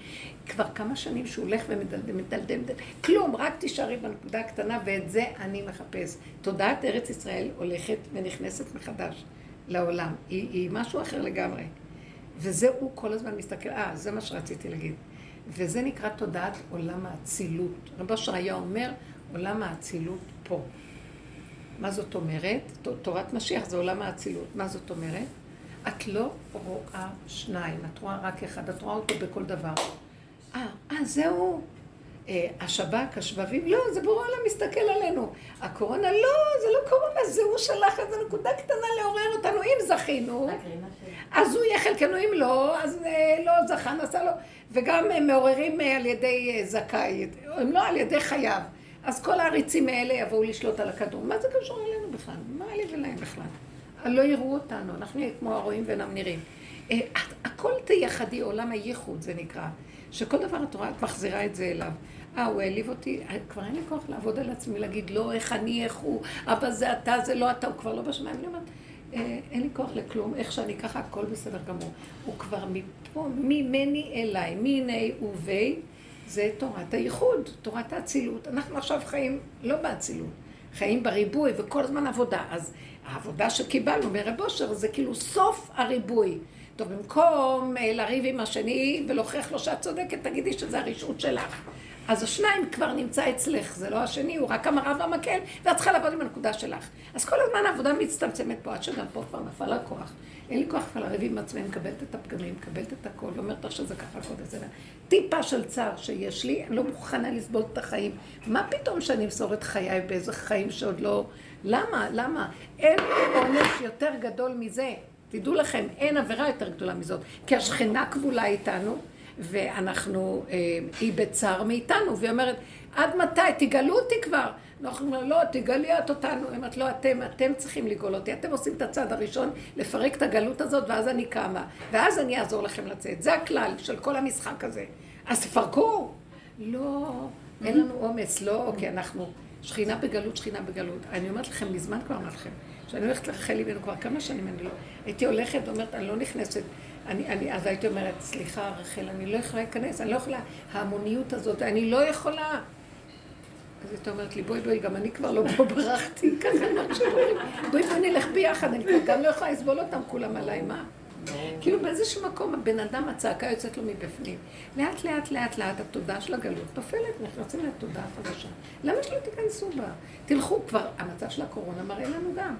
כבר כמה שנים שהוא הולך ומדלדם, מדלדם, כלום, רק תישארי בנקודה הקטנה, ואת זה אני מחפש. תודעת ארץ ישראל הולכת ונכנסת מחדש לעולם. היא, היא משהו אחר לגמרי. וזה הוא כל הזמן מסתכל, אה, זה מה שרציתי להגיד. וזה נקרא תודעת עולם האצילות. רבו אשר היה אומר, עולם האצילות פה. מה זאת אומרת? תורת משיח זה עולם האצילות. מה זאת אומרת? את לא רואה שניים, את רואה רק אחד, את רואה אותו בכל דבר. אה, אה, זהו. אה, השב"כ, השבבים, לא, זה בורא עולם מסתכל עלינו. הקורונה, לא, זה לא קורונה, זה הוא שלח איזו נקודה קטנה לעורר אותנו, אם זכינו, אז הוא יהיה חלקנו, אם לא, אז אה, לא זכה, נסע לו. וגם הם מעוררים אה, על ידי אה, זכאי, הם לא על ידי חייו. אז כל העריצים האלה יבואו לשלוט על הכדור. מה זה קשור אלינו בכלל? מה לי ולהם בכלל? לא יראו אותנו, אנחנו נהיה כמו הרואים ואינם נראים. אה, הכל תייחדי, עולם הייחוד זה נקרא. שכל דבר את רואה, את מחזירה את זה אליו. אה, הוא העליב אותי, אה, כבר אין לי כוח לעבוד על עצמי, להגיד לא, איך אני, איך הוא, אבא זה אתה, זה לא אתה, הוא כבר לא בשמיים. אני אומרת, אה, אין לי כוח לכלום, איך שאני ככה, הכל בסדר גמור. הוא כבר מפה, ממני אליי, מיני ובי. זה תורת הייחוד, תורת האצילות. אנחנו עכשיו חיים לא באצילות, חיים בריבוי וכל הזמן עבודה. אז העבודה שקיבלנו מרב אושר זה כאילו סוף הריבוי. טוב, במקום אה, לריב עם השני ולהוכיח לו שאת צודקת, תגידי שזה הרשעות שלך. אז השניים כבר נמצא אצלך, זה לא השני, הוא רק המראה והמקל, ואת צריכה לעבוד עם הנקודה שלך. אז כל הזמן העבודה מצטמצמת פה, עד שגם פה כבר נפל הכוח. אין לי כוח כבר לריב עם עצמי, מקבלת את הפגמים, מקבלת את הכל, ואומרת לך שזה ככה, הכל וזה. טיפה של צער שיש לי, אני לא מוכנה לסבול את החיים. מה פתאום שאני אמסור את חיי באיזה חיים שעוד לא למה? למה? אין עונש יותר גדול מזה. תדעו לכם, אין עבירה יותר גדולה מזאת. כי השכנה כבולה איתנו, ואנחנו, אה, היא בצער מאיתנו, והיא אומרת, עד מתי? תגלו אותי כבר. אנחנו אומרים, לא, תגלי את אותנו. היא אומרת, לא, אתם, אתם צריכים לגאול אותי. אתם עושים את הצעד הראשון, לפרק את הגלות הזאת, ואז אני קמה. ואז אני אעזור לכם לצאת. זה הכלל של כל המשחק הזה. אז תפרקו. לא, אין לנו אומץ, לא, כי אנחנו שכינה בגלות, שכינה בגלות. אני אומרת לכם, מזמן כבר אמרתי לכם, שאני הולכת לרחל אימנו כבר כמה שנים, אני לא, הייתי הולכת ואומרת, אני לא נכנסת. אני, אני, אז הייתי אומרת, סליחה, רחל, אני לא יכולה להיכנס, אני לא יכולה, ההמוניות הזאת, אני לא יכולה. אז הייתה אומרת לי, בואי בואי, גם אני כבר לא פה ברחתי, ככה מה שאומרים, בואי בואי נלך ביחד, אני כבר גם לא יכולה לסבול אותם כולם עליי, מה? כאילו באיזשהו מקום הבן אדם, הצעקה יוצאת לו מבפנים. לאט לאט לאט לאט התודעה של הגלות נופלת, נכנסים לתודעה חדשה. למה שלא תיכנסו בה? תלכו כבר, המצב של הקורונה מראה לנו גם.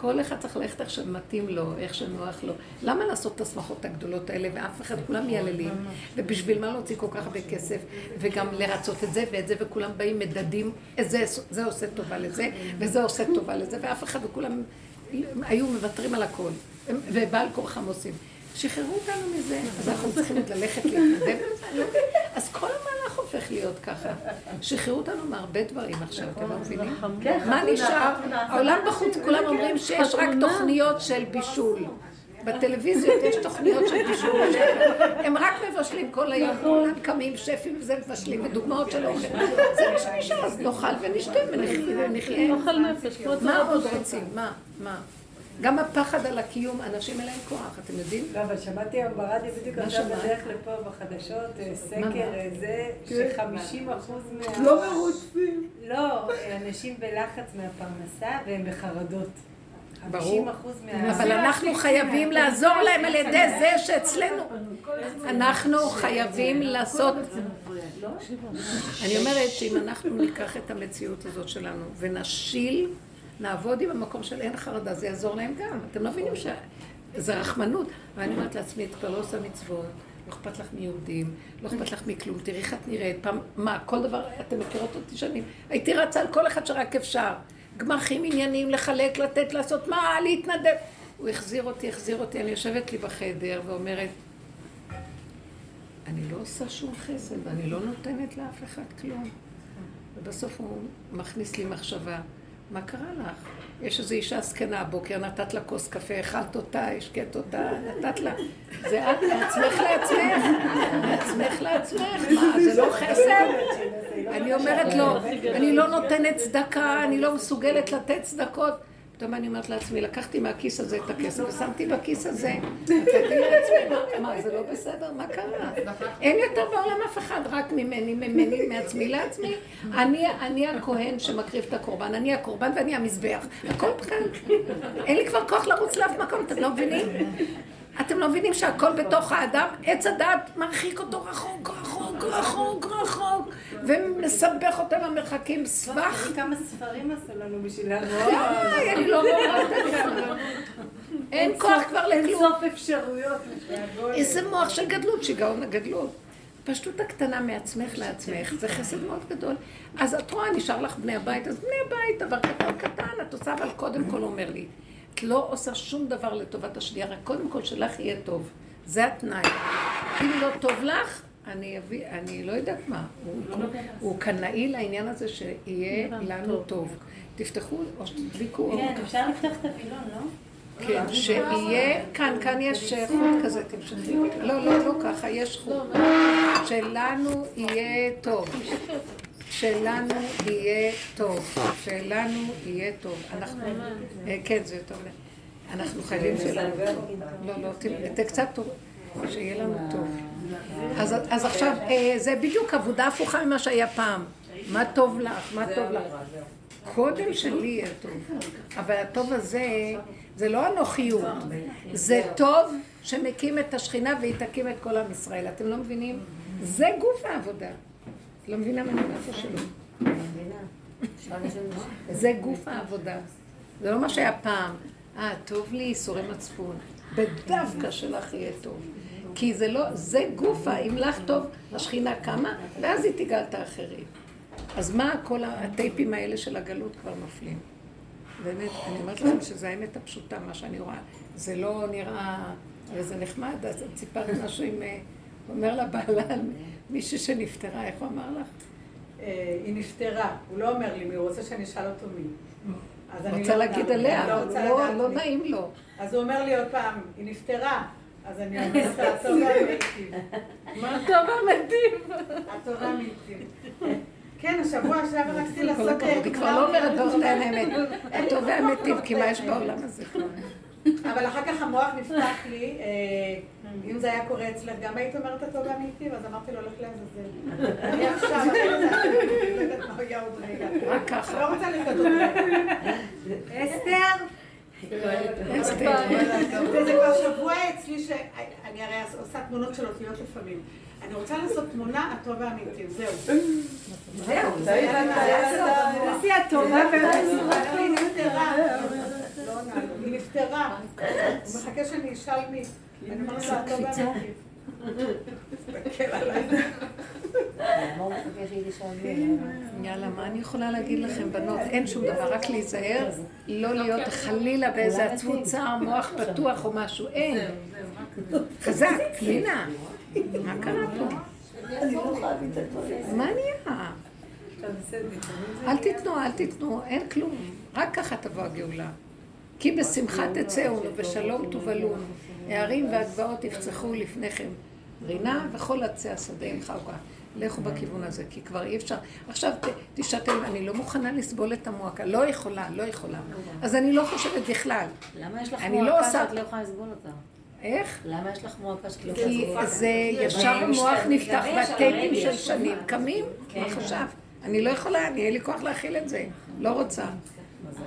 כל אחד צריך ללכת איך שמתאים לו, איך שנוח לו. למה לעשות את השמחות הגדולות האלה, ואף אחד, כולם מייללים, ובשביל מה להוציא כל כך הרבה כסף, וגם לרצות את זה ואת זה, וכולם באים מדדים, זה, זה עושה טובה לזה, וזה עושה טובה לזה, ואף אחד, וכולם היו מוותרים על הכל, ובעל כורחם עושים. שחררו אותנו מזה, [LAUGHS] אז אנחנו צריכים ללכת להתנדב בזה. אז כל המהלך הופך להיות ככה. שחררו אותנו מהרבה דברים עכשיו, אתם לא מבינים? מה נשאר? העולם בחוץ, כולם אומרים שיש רק תוכניות של בישול. בטלוויזיות יש תוכניות של בישול. הם רק מבשלים כל היום, כולם קמים, שפים וזה מבשלים, ודוגמאות של אוכל. זה מה שנשאר, אז נאכל ונשתה ונחיה. מה עוד רוצים? מה? מה? גם הפחד על הקיום, אנשים אין להם כוח, אתם יודעים? לא, אבל שמעתי היום ברדיו בדיוק עכשיו בדרך לפה בחדשות, סקר זה, ש-50 אחוז מה... לא מרוצים. לא, אנשים בלחץ מהפרנסה והם בחרדות. ברור. אבל אנחנו חייבים לעזור להם על ידי זה שאצלנו, אנחנו חייבים לעשות... אני אומרת שאם אנחנו ניקח את המציאות הזאת שלנו ונשיל נעבוד עם המקום של אין חרדה, זה יעזור להם גם. אתם לא מבינים שזה רחמנות. ואני אומרת לעצמי, את כבר לא עושה מצוות, לא אכפת לך מיהודים, לא אכפת לך מכלום, תראי איך את נראית. פעם, מה, כל דבר, אתם מכירות אותי שנים. הייתי רצה על כל אחד שרק אפשר. גמחים עניינים, לחלק, לתת, לעשות, מה, להתנדב. הוא החזיר אותי, החזיר אותי, אני יושבת לי בחדר ואומרת, אני לא עושה שום חסד, אני לא נותנת לאף אחד כלום. ובסוף הוא מכניס לי מחשבה. מה קרה לך? יש איזו אישה זקנה הבוקר, נתת לה כוס קפה, אכלת אותה, השקט אותה, נתת לה. זה את מעצמך לעצמך, מעצמך לעצמך, מה, זה לא חסד? אני אומרת לו, אני לא נותנת צדקה, אני לא מסוגלת לתת צדקות. פתאום אני אומרת לעצמי, לקחתי מהכיס הזה את הכסף ושמתי בכיס הזה, נתתי לעצמי, מה, זה לא בסדר? מה קרה? אין יותר בעולם אף אחד, רק ממני, ממני, מעצמי לעצמי. אני הכהן שמקריב את הקורבן, אני הקורבן ואני המזבח. הכל כאן. אין לי כבר כוח לרוץ לאף מקום, אתם לא מבינים? אתם לא מבינים שהכל בתוך האדם, עץ הדעת מרחיק אותו רחוק, רחוק, רחוק, רחוק, ומסבך אותו במרחקים סבך. כמה ספרים עשו לנו בשביל לעבור. די, אני לא רואה אין כוח כבר לכלום. אין סוף אפשרויות. איזה מוח של גדלות, שיגעון הגדלות. פשטות הקטנה מעצמך לעצמך, זה חסד מאוד גדול. אז את רואה, נשאר לך בני הבית, אז בני הבית, דבר קטן קטן, את עושה, אבל קודם כל אומר לי. את לא עושה שום דבר לטובת השנייה, רק קודם כל שלך יהיה טוב. זה התנאי. אם לא טוב לך, אני אביא, אני לא יודעת מה. הוא, הוא קנאי לעניין הזה שיהיה לנו טוב. תפתחו או שתדליקו. כן, אפשר לפתוח את הווילון, לא? כן, שיהיה, כאן, כאן יש חוט כזה, תמשכי. לא, לא, לא ככה, יש חוט. שלנו יהיה טוב. שלנו יהיה טוב, שלנו יהיה טוב. אנחנו, כן, זה טוב. אנחנו חייבים שלנו. לא, לא, תראה, קצת טוב, שיהיה לנו טוב. אז עכשיו, זה בדיוק עבודה הפוכה ממה שהיה פעם. מה טוב לך? מה טוב לך? קודם שלי יהיה טוב. אבל הטוב הזה, זה לא אנוכיות. זה טוב שמקים את השכינה והיא תקים את כל עם ישראל. אתם לא מבינים? זה גוף העבודה. לא מבינה מה אני אומרת שלא. זה גוף העבודה. זה לא מה שהיה פעם. אה, טוב לי ייסורי מצפון. בדווקא שלך יהיה טוב. כי זה לא, זה גופה, אם לך טוב, השכינה קמה, ואז היא תיגל את האחרים. אז מה כל הטייפים האלה של הגלות כבר נופלים? באמת, אני אומרת לכם שזו האמת הפשוטה, מה שאני רואה. זה לא נראה, הרי זה נחמד, אז את סיפרת משהו עם... אה, אומר לבעלה, מישהי שנפטרה, איך הוא אמר לך? אה, היא נפטרה, הוא לא אומר לי מי, הוא רוצה שאני אשאל אותו מי. אז אני רוצה לא להגיד יודעת, עליה, לא אבל רוצה לא- לא. נעים לו. אז הוא אומר לי עוד פעם, היא נפטרה. אז אני אומרת לה, הטוב והמיטיב. מה טוב המתים? הטוב והמיטיב. כן, השבוע שעבר רציתי לעשות... היא כבר לא אומרת דור את האמת. הטוב והמיטיב, [LAUGHS] כי מה יש [LAUGHS] בעולם הזה? אבל אחר כך המוח נפתח לי, אה, אם זה היה קורה אצלך, גם היית אומרת הטוב והמיטיב, אז אמרתי לו, לך לעזאזל. אני עכשיו, אני לא יודעת מה יהיה עוד רגע. רק ככה. לא רוצה רגע. [LAUGHS] אסתר? וזה כבר שבוע אצלי שאני הרי עושה תמונות של אותיות לפעמים. אני רוצה לעשות תמונה הטוב והמיטיב, זהו. זהו, זה היה תעשי הטובה. היא נפטרה. לא היא נפטרה. הוא מחכה שאני אשאל מי. אני אומרת לה הטוב והמיטיב. תסתכל [LAUGHS] עליי. יאללה, מה אני יכולה להגיד לכם, בנות? אין שום דבר, רק להיזהר, לא להיות חלילה באיזה עצבות צער, מוח פתוח או משהו, אין. חזק, פנינה. מה קרה פה? מה נהיה? אל תיתנו, אל תיתנו, אין כלום. רק ככה תבוא הגאולה. כי בשמחה תצאו ובשלום תובלון. הערים והגבעות יפצחו לפניכם. רינה וכל עצי השדה ימחה וכך. לכו בכיוון הזה, כי כבר אי אפשר. עכשיו ת- תשאלתם, אני לא מוכנה לסבול את המועקה. לא יכולה, לא יכולה. אז אני לא חושבת בכלל. למה יש לך לא מועקה עושה- שאת לא יכולה לסבול אותה? איך? למה יש לך מועקה שאת לא יכולה כי לסבול אותה? זה ישר המוח נפתח והטייפים של שנים קמים, מה חשב? אני לא יכולה, אני אין לי כוח להכיל את זה, לא רוצה.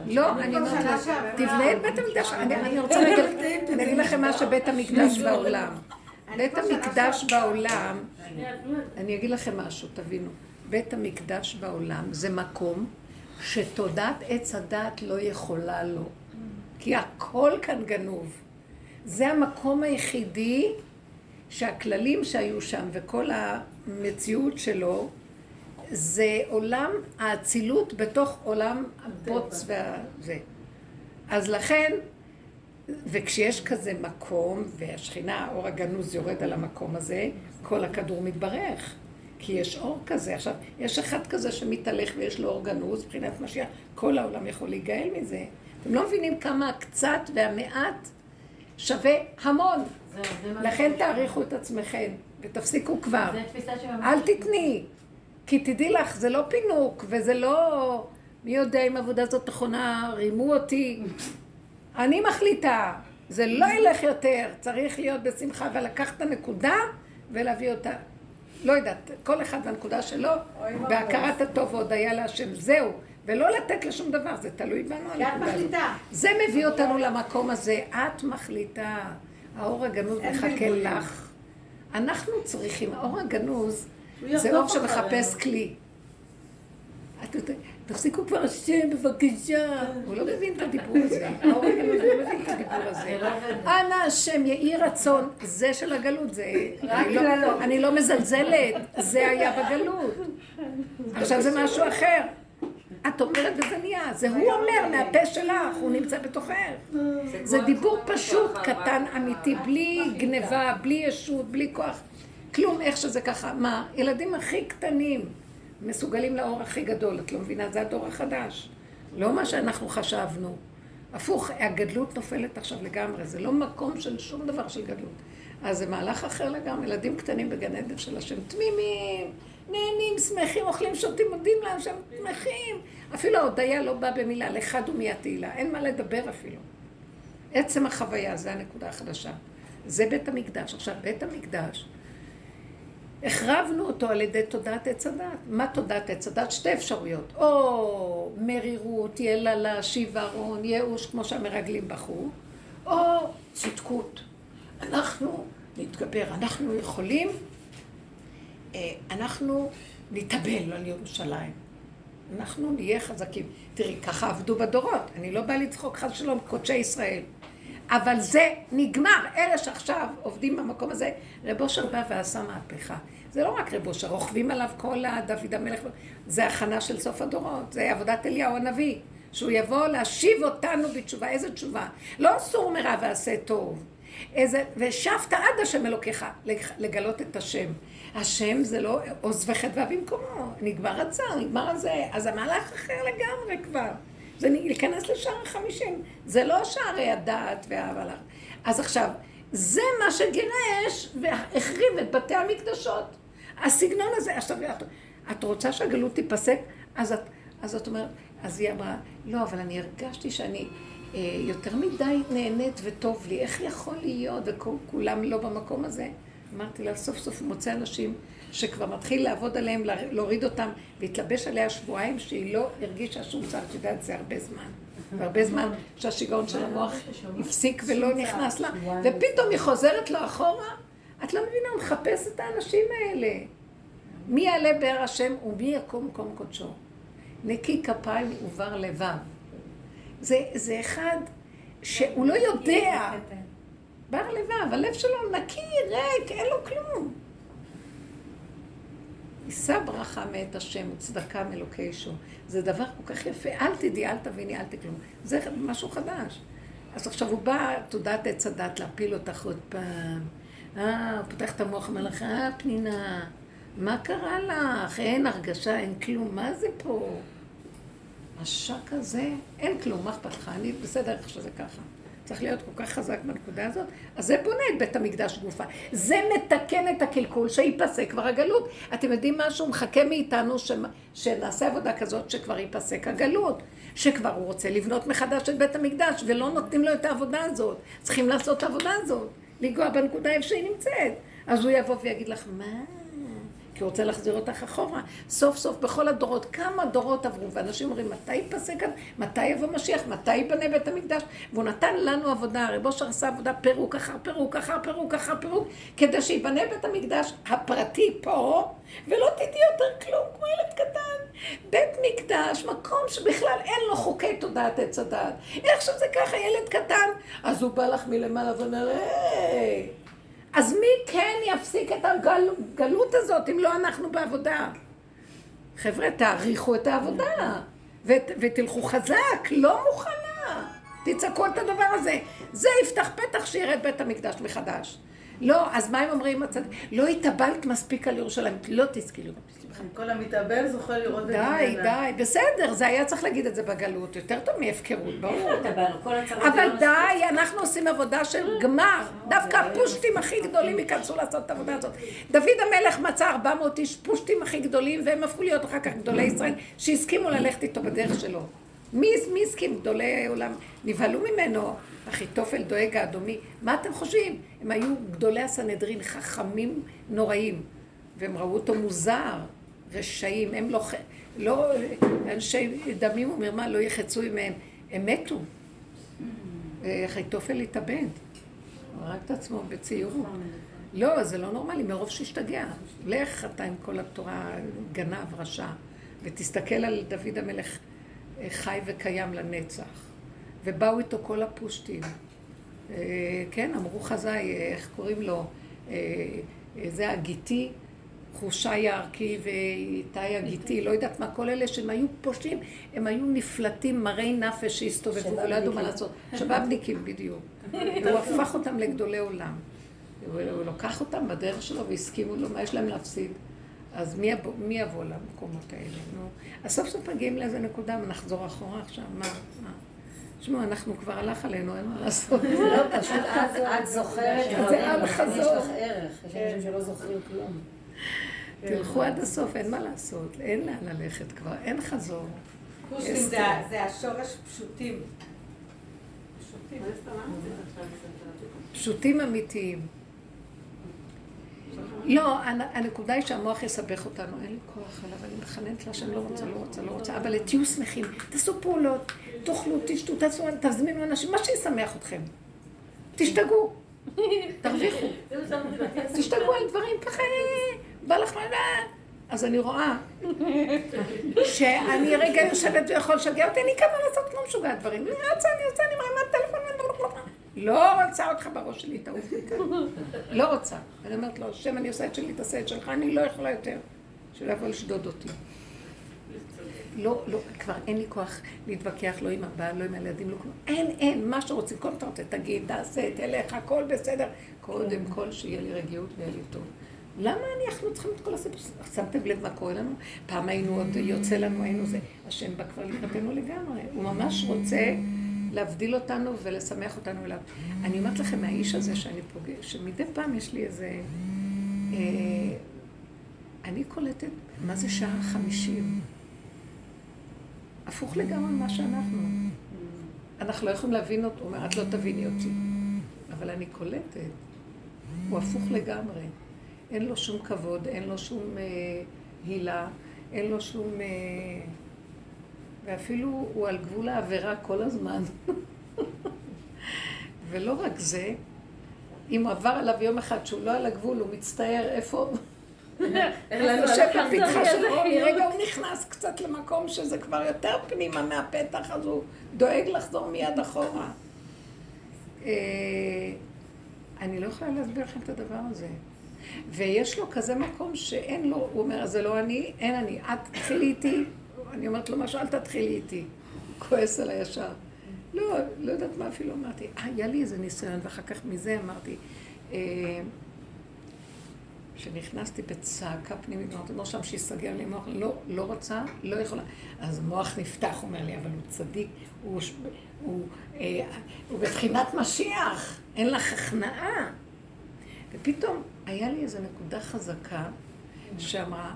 לא, אני אומרת לה, תבנה את בית המקדש, אני אני רוצה אני אגיד לכם מה שבית המקדש בעולם. בית המקדש בעולם, אני אגיד לכם משהו, תבינו. בית המקדש בעולם זה מקום שתודעת עץ הדעת לא יכולה לו. כי הכל כאן גנוב. זה המקום היחידי שהכללים שהיו שם וכל המציאות שלו זה עולם האצילות בתוך עולם הבוץ והזה. אז לכן, וכשיש כזה מקום, והשכינה, האור הגנוז יורד על המקום הזה, כל הכדור מתברך. כי יש אור כזה. עכשיו, יש אחד כזה שמתהלך ויש לו אור גנוז, מבחינת משיח, כל העולם יכול להיגאל מזה. אתם לא מבינים כמה הקצת והמעט שווה המון. לכן תעריכו את עצמכם, ותפסיקו כבר. זה אל תתני. כי תדעי לך, זה לא פינוק, וזה לא... מי יודע אם העבודה הזאת נכונה, רימו אותי. אני מחליטה, זה לא ילך יותר, צריך להיות בשמחה ולקחת את הנקודה ולהביא אותה. לא יודעת, כל אחד והנקודה שלו, בהכרת הטוב והודיה להשם, זהו. ולא לתת לשום דבר, זה תלוי בנו. כי את. מחליטה. זה מביא אותנו למקום הזה. את מחליטה. האור הגנוז מחכה. לך. אנחנו צריכים, האור הגנוז זה אור שמחפש. כלי. תפסיקו כבר השם, בבקשה. הוא לא מבין את הדיבור הזה. הגנוז לא מבין את הדיבור הזה. אנא השם, יהי רצון. זה של הגלות, זה... לא- אני לא מזלזלת, זה היה בגלות. עכשיו זה משהו אחר. את אומרת וזה נהיה, זה הוא אומר מהפה שלך, הוא נמצא בתוכך. זה דיבור פשוט, קטן, אמיתי, בלי גניבה, בלי ישות, בלי כוח. כלום, איך שזה ככה. מה, ילדים הכי קטנים מסוגלים לאור הכי גדול, את לא מבינה? זה הדור החדש. לא מה שאנחנו חשבנו. הפוך, הגדלות נופלת עכשיו לגמרי, זה לא מקום של שום דבר של גדלות. אז זה מהלך אחר לגמרי, ילדים קטנים בגן עדן של השם, תמימים, נהנים, שמחים, אוכלים, שותים, מודים להם שהם שמחים. אפילו ההודיה לא באה במילה, לך דומי התהילה, אין מה לדבר אפילו. עצם החוויה, זה הנקודה החדשה. זה בית המקדש. עכשיו, בית המקדש, החרבנו אותו על ידי תודעת עץ הדת. מה תודעת עץ הדת? שתי אפשרויות. או מרירות, יללה, שיוורון, ייאוש, כמו שהמרגלים בחרו, או צדקות. אנחנו נתגבר, אנחנו יכולים, אה, אנחנו נתאבל על ירושלים. אנחנו נהיה חזקים. תראי, ככה עבדו בדורות. אני לא באה לצחוק חס ושלום, קודשי ישראל. אבל זה נגמר. אלה שעכשיו עובדים במקום הזה, רב אושר בא ועשה מהפכה. זה לא רק רב אושר, רוכבים עליו כל הדוד המלך. זה הכנה של סוף הדורות, זה עבודת אליהו הנביא. שהוא יבוא להשיב אותנו בתשובה. איזה תשובה? לא אסור מרע ועשה טוב. איזה, ושבת עד השם אלוקיך, לגלות את השם. השם זה לא עוז וחטא במקומו, נגמר הצער, נגמר הזה, אז המהלך אחר לגמרי כבר. זה להיכנס לשער החמישים, זה לא שערי הדעת והאהבה. אז עכשיו, זה מה שגירש והחריב את בתי המקדשות. הסגנון הזה, עכשיו, את, את רוצה שהגלות תיפסק? אז את, אז את אומרת, אז היא אמרה, לא, אבל אני הרגשתי שאני אה, יותר מדי נהנית וטוב לי, איך יכול להיות, וכולם לא במקום הזה? אמרתי לה, סוף סוף מוצא אנשים שכבר מתחיל לעבוד עליהם, להוריד אותם, והתלבש עליה שבועיים שהיא לא הרגישה שום צער, את יודעת, זה הרבה זמן. והרבה זמן שהשיגעון של המוח הפסיק ולא נכנס לה, ופתאום היא חוזרת לו אחורה. את לא מבינה, הוא מחפש את האנשים האלה. מי יעלה באר השם ומי יקום קום קודשו. נקי כפיים ובר לבב. זה, זה אחד שהוא לא יודע. בר לבב, הלב שלו נקי, ריק, אין לו כלום. יישא ברכה מאת השם וצדקה מאלוקי ישוע. זה דבר כל כך יפה. אל תדעי, אל תביני, אל תכלום. זה משהו חדש. אז עכשיו הוא בא, תודעת עץ הדת, להפיל אותך עוד פעם. אה, הוא פותח את המוח, אומר לך, אה, פנינה, מה קרה לך? אין הרגשה, אין כלום, מה זה פה? רשע כזה, אין כלום, מה אכפת לך? אני בסדר איך שזה ככה. צריך להיות כל כך חזק בנקודה הזאת, אז זה בונה את בית המקדש גופה. זה מתקן את הקלקול שייפסק כבר הגלות. אתם יודעים משהו? מחכה מאיתנו ש... שנעשה עבודה כזאת שכבר ייפסק הגלות. שכבר הוא רוצה לבנות מחדש את בית המקדש, ולא נותנים לו את העבודה הזאת. צריכים לעשות את העבודה הזאת, לנגוע בנקודה איפה שהיא נמצאת. אז הוא יבוא ויגיד לך, מה? כי הוא רוצה להחזיר אותך אחורה. סוף סוף בכל הדורות, כמה דורות עברו, ואנשים אומרים, מתי ייפסק כאן? מתי יבוא משיח? מתי ייבנה בית המקדש? והוא נתן לנו עבודה, הרב אושר עשה עבודה פירוק אחר פירוק אחר פירוק אחר פירוק, כדי שייבנה בית המקדש הפרטי פה, ולא תדעי יותר כלום, כמו ילד קטן. בית מקדש, מקום שבכלל אין לו חוקי תודעת עץ הדעת. איך שזה ככה, ילד קטן, אז הוא בא לך מלמעלה ואומר, היי... אז מי כן יפסיק את הגלות הזאת אם לא אנחנו בעבודה? חבר'ה, תעריכו את העבודה ות, ותלכו חזק, לא מוכנה. תצעקו את הדבר הזה. זה יפתח פתח שירד בית המקדש מחדש. לא, אז מה הם אומרים? לא התאבלת מספיק על ירושלים, לא תזכי לראות. כל המתאבל זוכה לראות די, די, בסדר, זה היה צריך להגיד את זה בגלות. יותר טוב מהפקרות, ברור. אבל די, אנחנו עושים עבודה של גמר. דווקא הפושטים הכי גדולים ייכנסו לעשות את העבודה הזאת. דוד המלך מצא 400 איש פושטים הכי גדולים, והם הפכו להיות אחר כך גדולי ישראל, שהסכימו ללכת איתו בדרך שלו. מי, מי הסכים? גדולי עולם. נבהלו ממנו. אחיתופל דואג האדומי. מה אתם חושבים? הם היו גדולי הסנהדרין, חכמים נוראים. והם ראו אותו מוזר, רשעים. הם לא, לא אנשי דמים ומרמה לא יחצו עמהם. הם מתו. אחיתופל התאבד. הוא הרג את עצמו בצעירות. לא, זה לא נורמלי, מרוב שהשתגע. לך אתה עם כל התורה, גנב, רשע, ותסתכל על דוד המלך חי וקיים לנצח. ובאו איתו כל הפושטים. אה, כן, אמרו חזאי, איך קוראים לו? אה, זה הגיטי, חושי הערכי ואיתי הגיטי, לא יודעת מה, כל אלה שהם היו פושעים, הם היו נפלטים, מרי נפש שהסתובבו ולא ידעו מה לעשות. שבבניקים בדיוק. [LAUGHS] הוא הפך אותם לגדולי עולם. הוא לקח אותם בדרך שלו והסכימו לו, מה יש להם להפסיד? אז מי יבוא, מי יבוא למקומות האלה? נו, אז סוף סוף מגיעים לאיזה נקודה ונחזור אחורה עכשיו, מה? מה? תשמעו, אנחנו כבר הלך עלינו, אין מה לעשות. [LAUGHS] לא, פשוט את זוכרת זה על חזור. יש לך ערך, יש אנשים שלא זוכרים כלום. תלכו עד הסוף, אין מה לעשות, אין לאן ללכת כבר, אין חזור. פושטים זה השורש פשוטים. פשוטים אמיתיים. לא, הנקודה היא שהמוח יסבך אותנו, אין לי כוח אליו, אני מתחננת לה שאני לא רוצה, לא רוצה, לא רוצה, אבל תהיו שמחים, תעשו פעולות, תאכלו, תשתו, תעשו, תזמינו אנשים, מה שישמח אתכם. תשתגעו, [LAUGHS] תרוויחו. תשתגעו על דברים ככה, בא לך מלא. אז אני רואה שאני רגע יושבת ויכול לשגע אותי, אני כמה לעשות לא משוגעת דברים. אני רצה, אני רוצה, אני מרימה טלפון, לא רוצה אותך בראש שלי, תעוף מכאן. לא רוצה. אני אומרת לו, השם, אני עושה את שלי, תעשה את שלך, אני לא יכולה יותר. שלא יבוא לשדוד אותי. לא, לא, כבר אין לי כוח להתווכח, לא עם הבעל, לא עם הילדים, לא כלום. אין, אין, מה שרוצים, כל מה שאתה רוצה, תגיד, תעשה, תלך, הכל בסדר. קודם כל שיהיה לי רגיעות ויהיה לי טוב. למה אנחנו צריכים את כל הסיפור? שמתם לב מה קורה לנו? פעם היינו עוד, יוצא לנו, היינו זה. השם בא כבר לקראתנו לגמרי. הוא ממש רוצה להבדיל אותנו ולשמח אותנו אליו. אני אומרת לכם, מהאיש הזה שאני פוגש, שמדי פעם יש לי איזה... אה, אני קולטת, מה זה שעה חמישים? הפוך לגמרי ממה שאנחנו. אנחנו לא יכולים להבין אותו, הוא אומר, את לא תביני אותי. אבל אני קולטת, הוא הפוך לגמרי. אין לו שום כבוד, אין לו שום אה, הילה, אין לו שום... אה, ואפילו הוא על גבול העבירה כל הזמן. [LAUGHS] ולא רק זה, אם עבר עליו יום אחד שהוא לא על הגבול, הוא מצטער איפה... הוא יושב בפתחה שלו, מרגע הוא נכנס קצת למקום שזה כבר יותר פנימה מהפתח, אז הוא דואג לחזור מיד אחורה. אה, אני לא יכולה להסביר לכם את הדבר הזה. ויש לו כזה מקום שאין לו, הוא אומר, זה לא אני, אין אני, את תתחילי איתי. אני אומרת לו משהו, אל תתחילי איתי. הוא כועס על הישר. לא, לא יודעת מה אפילו אמרתי. אה, היה לי איזה ניסיון, ואחר כך מזה אמרתי, אה, שנכנסתי בצעקה פנימית, אמרתי, לא שם שיסגר לי מוח, לא, לא רוצה, לא יכולה. אז המוח נפתח, הוא אומר לי, אבל הוא צדיק, הוא, הוא, הוא, אה, הוא בבחינת משיח, אין לך הכנעה. ופתאום היה לי איזו נקודה חזקה שאמרה,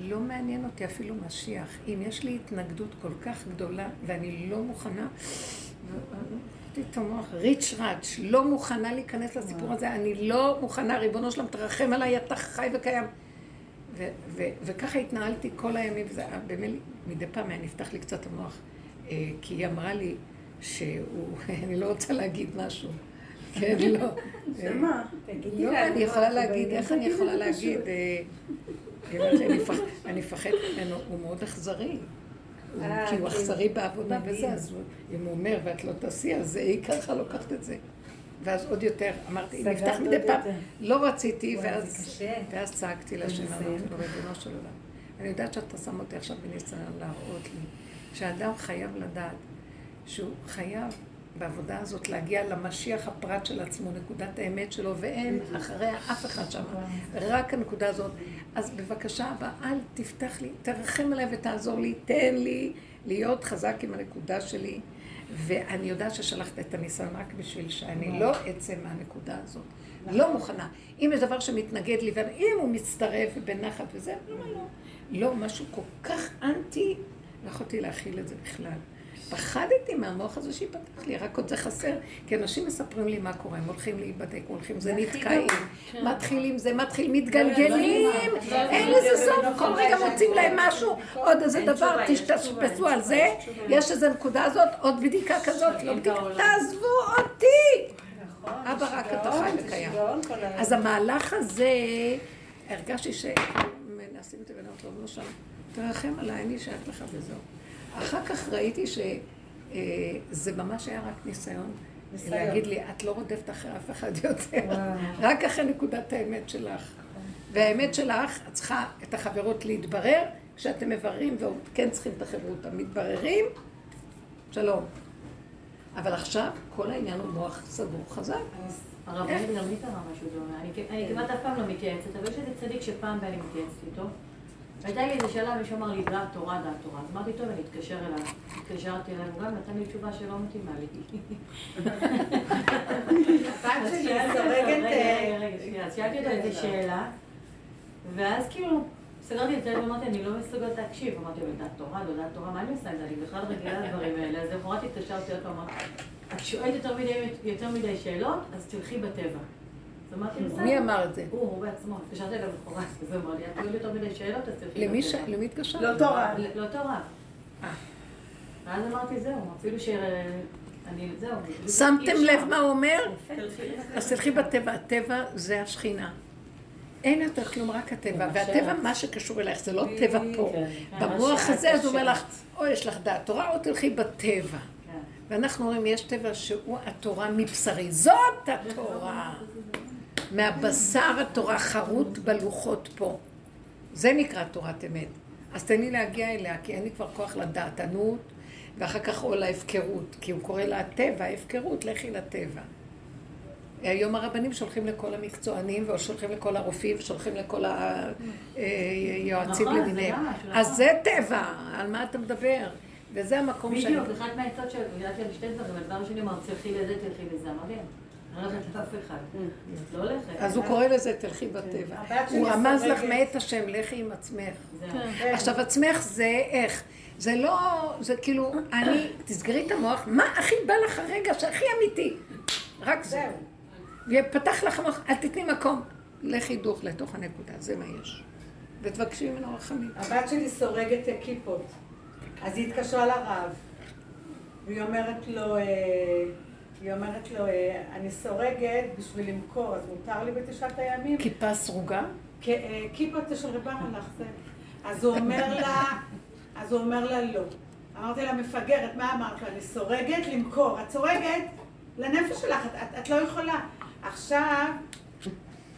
לא מעניין אותי אפילו משיח. אם יש לי התנגדות כל כך גדולה ואני לא מוכנה, את המוח, ריץ' ראץ', לא מוכנה להיכנס לסיפור הזה, אני לא מוכנה, ריבונו שלם, תרחם עליי, אתה חי וקיים. ו- ו- וככה התנהלתי כל הימים, וזה באמת, מדי פעם היה נפתח לי קצת המוח, אה, כי היא אמרה לי שהוא, [LAUGHS] אני לא רוצה להגיד משהו. כן, לא. שמה? לא, אני יכולה להגיד, איך אני יכולה להגיד? אני מפחד ממנו, הוא מאוד אכזרי. כי הוא אכזרי בעבודה וזה, אז אם הוא אומר ואת לא תעשי, אז היא ככה לוקחת את זה. ואז עוד יותר, אמרתי, נפתח מדי פעם, לא רציתי, ואז צעקתי לשם, אמרתי לו, ריבונו של עולם. אני יודעת שאתה שם אותי עכשיו בניסיון להראות לי, שאדם חייב לדעת שהוא חייב בעבודה הזאת להגיע למשיח הפרט של עצמו, נקודת האמת שלו, ואין אחריה אף אחד שם, רק הנקודה הזאת. אז בבקשה, אבא, אל תפתח לי, תרחם עליי ותעזור לי, תן לי להיות חזק עם הנקודה שלי. ואני יודעת ששלחת את הניסיון רק בשביל שאני לא אצא מהנקודה הזאת. לא מוכנה. אם יש דבר שמתנגד לי, ואם הוא מצטרף בנחת וזה, למה לא? לא, משהו כל כך אנטי, לא יכולתי להכיל את זה בכלל. פחדתי מהמוח הזה שיפתח לי, רק עוד זה חסר. כי אנשים מספרים לי מה קורה, הם הולכים להיבדק, הולכים, זה נתקעים, כן. מתחילים, זה מתחיל, מתגלגלים, אין לזה סוף, כל רגע מוצאים להם משהו, עוד איזה דבר, תשתפסו על זה, יש איזה נקודה הזאת, עוד בדיקה כזאת, לא בדיקה, תעזבו אותי! אבא רק אתה חי וקיים. אז המהלך הזה, הרגשתי שמנסים את הבנות, לא, לא שם, תרחם עליי, אני שייך לך וזהו. אחר כך ראיתי שזה ממש היה רק ניסיון. להגיד לי, את לא רודפת אחרי אף אחד יותר, [LAUGHS] רק אחרי נקודת האמת שלך. והאמת שלך, את צריכה את החברות להתברר, כשאתם מבררים וכן צריכים את החברות מתבררים, שלום. אבל עכשיו כל העניין הוא מוח סגור חזק. הרבנית גם לי קרה משהו דומה. אני כמעט אף פעם לא מתייעצת, אבל יש איזה צדיק שפעם ואני מתייעצת איתו. והייתה לי איזה שאלה, מישהו אמר לי, דעת תורה, דעת תורה. אז אמרתי, טוב, אני אתקשר אליו. התקשרתי אליו, גם נתן לי תשובה שלא מתאימה לי. הבת שלי רגע, שנייה. אז שאלתי אותו איזה שאלה, ואז כאילו, סגרתי את זה ואמרתי, אני לא מסוגלת להקשיב. אמרתי לו, דעת תורה, לא דעת תורה, מה אני עושה עם זה? אני בכלל רגילה לדברים האלה. אז למחרת התקשרתי עוד פעם, אמרתי, את שואלת יותר מדי שאלות, אז תלכי בטבע. מי אמר את זה? הוא, הוא בעצמו. התקשרתי אליו בכורה, אז הוא אמר לי, את שואלת יותר מדי שאלות, אז תלכי בטבע. למי התקשרת? לאותו רב. לאותו רב. ואז אמרתי, זהו, אפילו ש... אני, זהו. שמתם לב מה הוא אומר? אז תלכי בטבע, הטבע זה השכינה. אין יותר כלום, רק הטבע. והטבע, מה שקשור אלייך, זה לא טבע פה. במוח הזה, אז הוא אומר לך, או יש לך דעת תורה, או תלכי בטבע. ואנחנו אומרים, יש טבע שהוא התורה מבשרי. זאת התורה. מהבשר התורה חרוט בלוחות פה. זה נקרא תורת אמת. אז תן לי להגיע אליה, כי אין לי כבר כוח לדעתנות, ואחר כך עול ההפקרות, כי הוא קורא לה הטבע, הפקרות, לכי לטבע. היום הרבנים שולחים לכל המקצוענים, ושולחים לכל הרופאים, ושולחים לכל היועצים נכון, זה למיניהם. נכון. אז זה טבע, על מה אתה מדבר? וזה המקום שאני... בדיוק, אחת מהעצות שלו, גידלתי על שתי דברים, הדבר השני אמר, תלכי לזה, תלכי לזה, אמרתי, לא הולכת לאף אחד. את לא. אז הוא קורא לזה תלכי בטבע. שלי הוא רמז לך. מאת השם, לכי עם עצמך. כן. עכשיו עצמך זה איך? זה לא, זה כאילו, אני, תסגרי את המוח, מה הכי בא לך הרגע שהכי אמיתי? רק זה. ופתח לך המוח, אל תתני מקום. לכי דוך לתוך הנקודה, זה מה יש. ותבקשי ממנו רחמים. הבת שלי סורגת כיפות. אז היא התקשרה לרב, והיא אומרת לו, אה, היא אומרת לו, אה, אני סורגת בשביל למכור, אז מותר לי בתשעת הימים? כיפה סרוגה? אה, כיפות של רב המלאך, זה. אז הוא אומר לה, אז הוא אומר לה לא. אמרתי לה, מפגרת, מה אמרת לה? אני סורגת למכור. את סורגת לנפש שלך, את, את, את לא יכולה. עכשיו,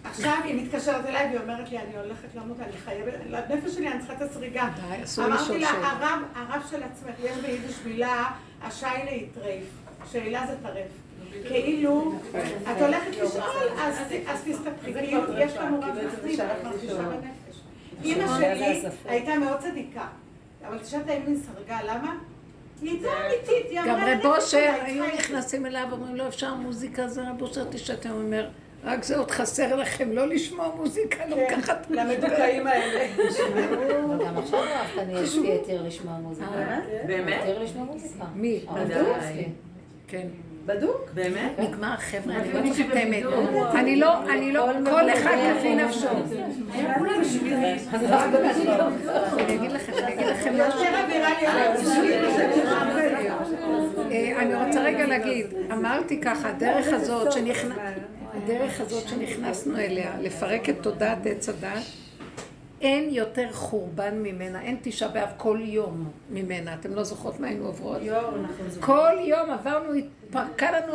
עכשיו היא מתקשרת אליי והיא אומרת לי, אני הולכת למות, אני חייבת, לנפש שלי אני צריכה את הסריגה. אמרתי לה. הרב, הרב של עצמך, יש ביידיש מילה, השיילה היא טרייף. שאלה זה טרף. כאילו, את הולכת לשאול, אז ת- אז תסתפרי, כאילו, יש לנו רב בפנים, את מרגישה בנפש. אימא שלי הייתה מאוד צדיקה, אבל תשעת הימים סרגה, למה? היא הייתה אמיתית, היא גם רב אושר, היו. נכנסים אליו ואומרים לו, אפשר מוזיקה? זה רב אושר תשאתם, הוא אומר, רק זה עוד חסר לכם, לא לשמוע מוזיקה, לא כן, לקחת... למדוכאים האלה. אבל גם עכשיו הרב כאן יש לי היתר לשמוע מוזיקה. באמת? היתר לשמוע מוזיקה. מי? הרב. כן. בדוק? באמת? נגמר, חבר'ה, אני אומרת לכם את האמת. שבבידור. אני לא, אני לא, כל אחד כפי נפשו. אני אגיד לכם, אני אגיד לכם משהו. על אה, אני רוצה רגע להגיד, אמרתי ככה. הדרך הזאת שנכנסנו אליה, לפרק את תודעת עץ הדת, אין יותר חורבן ממנה, אין תשעה באב כל יום ממנה. אתם לא זוכרות מה היינו עוברות? כל יום עברנו, התפרקה לנו,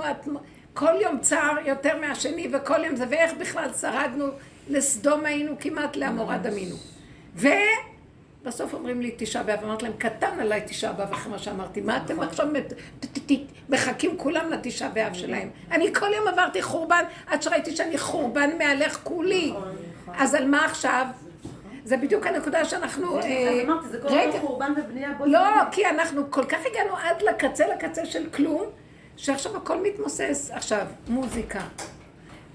כל יום צער יותר מהשני, וכל יום זה, ואיך בכלל שרדנו, לסדום היינו כמעט לעמורה דמינו. ובסוף אומרים לי תשעה באב, אמרתי להם, קטן עליי תשעה באב אחרי מה שאמרתי, מה אתם עכשיו ת- ת- מחכים כולם לתשעה באב שלהם? אני כל יום עברתי חורבן, עד שראיתי שאני חורבן מהלך כולי. אז על מה עכשיו? זה בדיוק הנקודה שאנחנו... אה, אמרתי, זה כל. הזמן חורבן ובנייה בו לא, כי אנחנו כל כך הגענו עד לקצה לקצה של כלום, שעכשיו הכל מתמוסס. עכשיו, מוזיקה.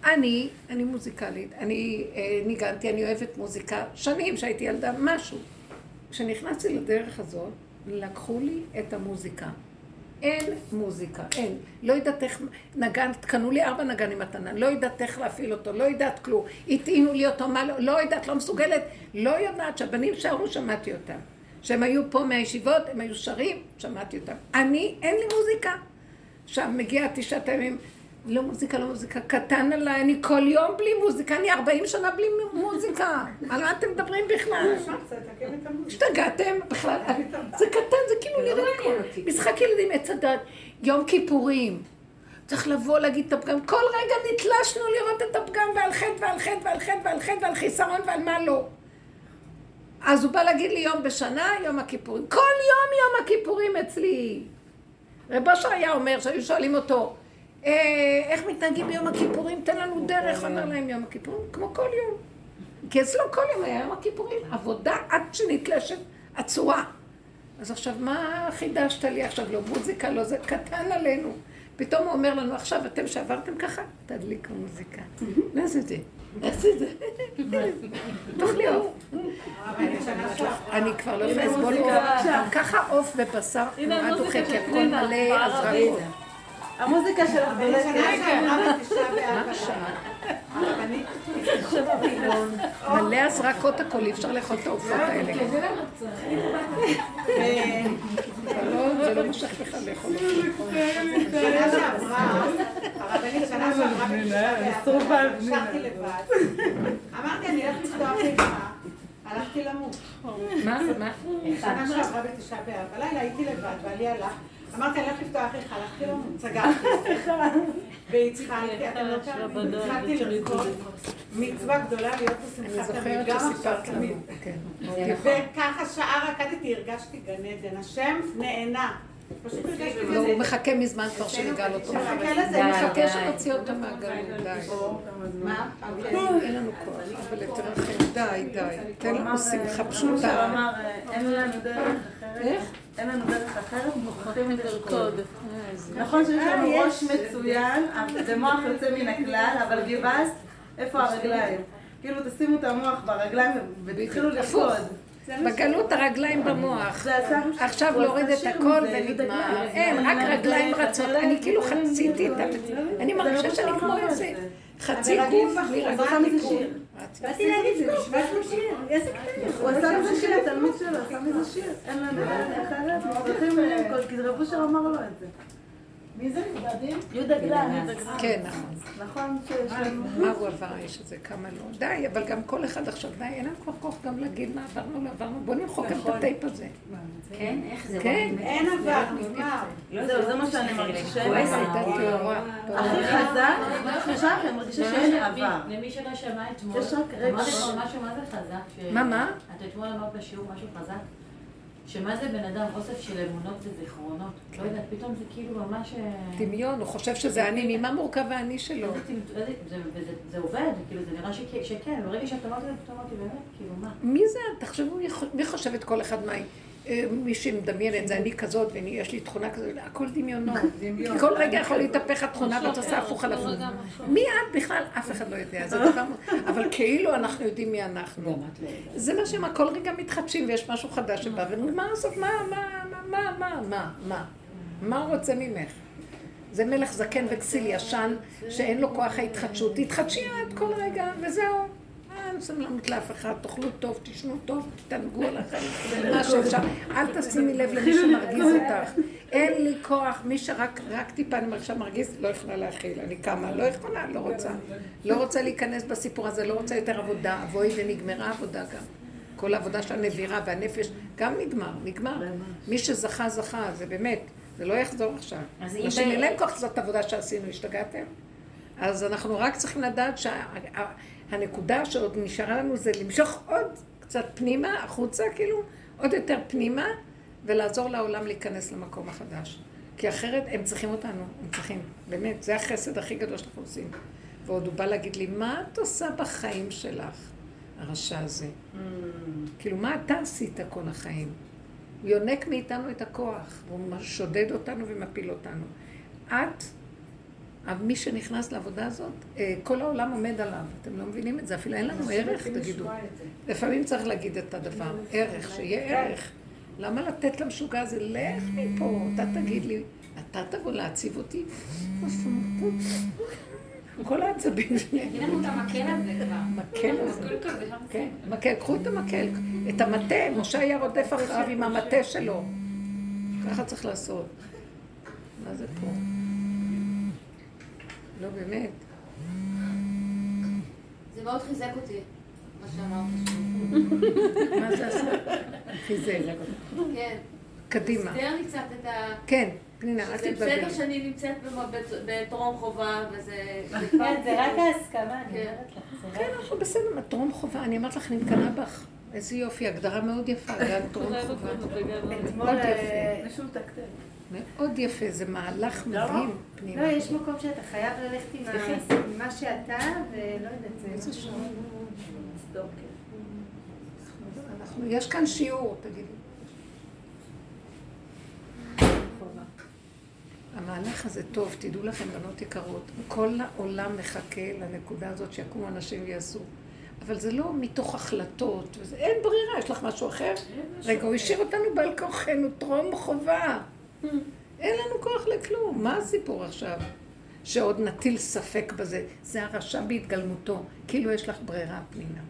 אני, אני מוזיקלית, אני אה, ניגנתי, אני אוהבת מוזיקה, שנים שהייתי ילדה, משהו. כשנכנסתי לדרך הזאת, לקחו לי את המוזיקה. אין מוזיקה, אין. לא יודעת איך, נגן, קנו לי ארבע נגנים מתנה, לא יודעת איך להפעיל אותו, לא יודעת כלום. הטעינו לי אותו, מה לא, לא יודעת, לא מסוגלת, לא יודעת. שהבנים שרו, שמעתי אותם. שהם היו פה מהישיבות, הם היו שרים, שמעתי אותם. אני, אין לי מוזיקה. עכשיו מגיע תשעת הימים, לא מוזיקה, לא מוזיקה, קטן עליי, אני כל יום בלי מוזיקה, אני 40 שנה בלי מוזיקה. על מה אתם מדברים בכלל? השתגעתם בכלל? זה קטן, זה כאילו נראה כמו משחק ילדים, עץ הדת, יום כיפורים. צריך לבוא להגיד את הפגם, כל רגע נתלשנו לראות את הפגם ועל חטא ועל חטא ועל חטא ועל חטא ועל חיסרון ועל מה לא. אז הוא בא להגיד לי יום בשנה, יום הכיפורים. כל יום יום הכיפורים אצלי. רב אושר היה אומר, שהיו שואלים אותו, "אה, איך מתנהגים ביום הכיפורים? תן לנו דרך, אומר להם יום הכיפורים, כמו כל יום. כי אצלו כל יום היה יום הכיפורים, עבודה עד שנתלשת עצורה. אז עכשיו, מה חידשת לי עכשיו? לא מוזיקה, לא זה, קטן עלינו. פתאום הוא אומר לנו, עכשיו אתם שעברתם ככה, תדליקו מוזיקה. [LAUGHS] נעשה את זה. נעשה את זה. תאכלי [LAUGHS] עוף. אני כבר לא יכולה לסבול ככה עוף ובשר תנועה דוחקת, הכל מלא הזרקות. המוזיקה שלך השעה? מלא הזרקות הכל, אי אפשר לאכול את העופות האלה. אבל זה לא מושך בכלל לאכול אותם. שנה שעברה, הרבנית שנה שעברה בתשעה באב, נשארתי לבד. אמרתי, אני הולכת לפתוח איתך. הלכתי למות. מה? מה? שנה שעברה בתשעה באב. בלילה הייתי לבד, בעלי הלך. אמרתי, אני הולכת לפתוח איך הלכתי לו, סגרתי. והתחלתי, אתם לא תאמינו, התחלתי לרקוד. מצווה גדולה להיות בשמחת תמיד, גם עכשיו. תמיד. כן. וככה שעה רקדתי, הרגשתי גן עדן. השם נהנה. לא, הוא. מחכה מזמן כבר שנגאל אותו. די, מחכה. שנוציא אותו מהגלות, די. מה? אין לנו כוח, אבל תרחם, די, די. תן לנו שמחה הוא פשוטה. אמר, אה, אין לנו דרך אחרת, אין לנו דרך אחרת, מוכרחים לרקוד. נכון שיש לנו ראש מצוין, זה מוח יוצא מן הכלל, אבל גיבס, איפה הרגליים? כאילו תשימו את המוח ברגליים ותתחילו לרקוד. בגלות הרגליים במוח. עכשיו להוריד את הכל ונגמר. אין, רק רגליים רצות. אני כאילו חציתי את ה... אני מרגישה שאני לא כמו איזה. חצי גוף בלי שיר. באתי להגיד, זה נשמע כמו שיר, איזה קטע. הוא עשה מזה שיר, התלמיד שלו עשה מזה שיר. אין לנו דרך אחרת, מוכרחים כי רב אושר אמר לו את זה. מי זה? יהודה גלן. כן, נכון. נכון שיש לנו... מה הוא עבר האיש הזה, כמה לא. די, אבל גם כל אחד עכשיו, די, אין לנו כבר כוח גם להגיד מה עברנו, לא עברנו. בוא נמחוק את הטייפ הזה. כן, איך זה? כן. אין עבר, נגמר. זהו, זה מה שאני מרגישה. כועסת. הכי חזק, עכשיו אני מרגישה שאין עבר. למי שלא שמע אתמול, יש רק רגע. אמרת אתמול משהו מה זה חזק. מה, מה? את אתמול אמרת בשיעור משהו חזק. שמה זה בן אדם אוסף של אמונות וזיכרונות. לא יודעת, פתאום זה כאילו ממש... אה, דמיון, הוא חושב שזה אני, ממה מורכב האני שלו? טמטום, איזה- זה- עובד, כאילו זה נראה שכ- שכן, ברגע שאת אמרת את זה, פתאום אמרתי באמת, כאילו מה? מי זה? תחשבו, מי חו- מי חושבת כל אחד מה... אה, מי שמדמיינת, זה אני כזאת, ויש לי תכונה כזאת, הכל דמיונות. כל רגע יכול להתהפך התכונה ואת עושה הפוך על הפוך. מי את בכלל? אף אחד לא יודע, זה דבר... מ- אבל כאילו אנחנו יודעים מי אנחנו. זה מה שהם, כל רגע מתחדשים ויש משהו חדש שבא, ומה לעשות, מה, מה, מה, מה, מה, מה, מה? מה הוא רוצה ממך? זה מלך זקן וכסיל ישן, שאין לו כוח ההתחדשות. תתחדשי את כל רגע, וזהו. אין סבלנות לאף אחד, תאכלו טוב, תשנו טוב, תתענגו עליכם, [LAUGHS] מה שאפשר. אל תשימי לב למי שמרגיז אותך. אין לי כוח, מי שרק רק טיפה אני מרגישה מרגיז, לא יכולה להכיל. אני קמה, לא יכולה, לא רוצה. לא רוצה להיכנס בסיפור הזה, לא רוצה יותר עבודה. אבוי ונגמרה עבודה גם. כל העבודה של הנבירה והנפש, גם נגמר, נגמר. מי שזכה, זכה, זה באמת, זה לא יחזור עכשיו. אנשים אין להם כוח לעשות את העבודה שעשינו, השתגעתם? אז אנחנו רק צריכים לדעת שהנקודה שעוד נשארה לנו זה למשוך עוד קצת פנימה, החוצה, כאילו, עוד יותר פנימה, ולעזור לעולם להיכנס למקום החדש. כי אחרת הם צריכים אותנו, הם צריכים, באמת, זה החסד הכי גדול שאנחנו עושים. ועוד הוא בא להגיד לי, מה את עושה בחיים שלך, הרשע הזה? כאילו, מה אתה עשית כל החיים? הוא יונק מאיתנו את הכוח, והוא שודד אותנו ומפיל אותנו. את, מי שנכנס לעבודה הזאת, אה, כל העולם עומד עליו. אתם לא מבינים את זה, אפילו אין לנו ערך, תגידו. לפעמים צריך להגיד את הדבר, ערך, שיהיה ערך. למה לתת למשוגע הזה, לך מפה, אתה תגיד לי, אתה תבוא להציב אותי? כל העצבים שלי. אין לנו את המקל הזה כבר. מקל הזה. כן, מקל, קחו את המקל, את המטה, משה היה רודף אחריו עם המטה שלו. ככה צריך לעשות. מה זה פה? לא, באמת. זה מאוד חיזק אותי, מה שאמרת. מה זה עשה? חיזק. כן. קדימה. הסדר לי קצת את ה... כן, פנינה, אל זה תתבלבלי. בסדר שאני נמצאת בטרום חובה, וזה... כן, זה רק ההסכמה, אני כן. אומרת לך. כן, אנחנו בסדר, טרום חובה, אני אמרת לך, אני מקנאה בך. איזה יופי, הגדרה מאוד יפה, גם טרום חובה. אתמול... מאוד יפה. מאוד יפה, זה מהלך מדהים, לא, פנינה. יש מקום שאתה חייב ללכת עם מה שאתה, ולא יודעת, זה... אנחנו- יש כאן שיעור, תגידי. המהלך הזה טוב, תדעו לכם, בנות יקרות, כל העולם מחכה לנקודה הזאת שיקומו אנשים ויעשו. אבל זה לא מתוך החלטות, וזה, אין ברירה, יש לך משהו אחר? רגע, הוא השאיר אותנו בעל כורחנו, טרום חובה. אין לנו כוח לכלום, מה הסיפור עכשיו? שעוד נטיל ספק בזה. זה הרשע בהתגלמותו, כאילו יש לך ברירה, פנינה.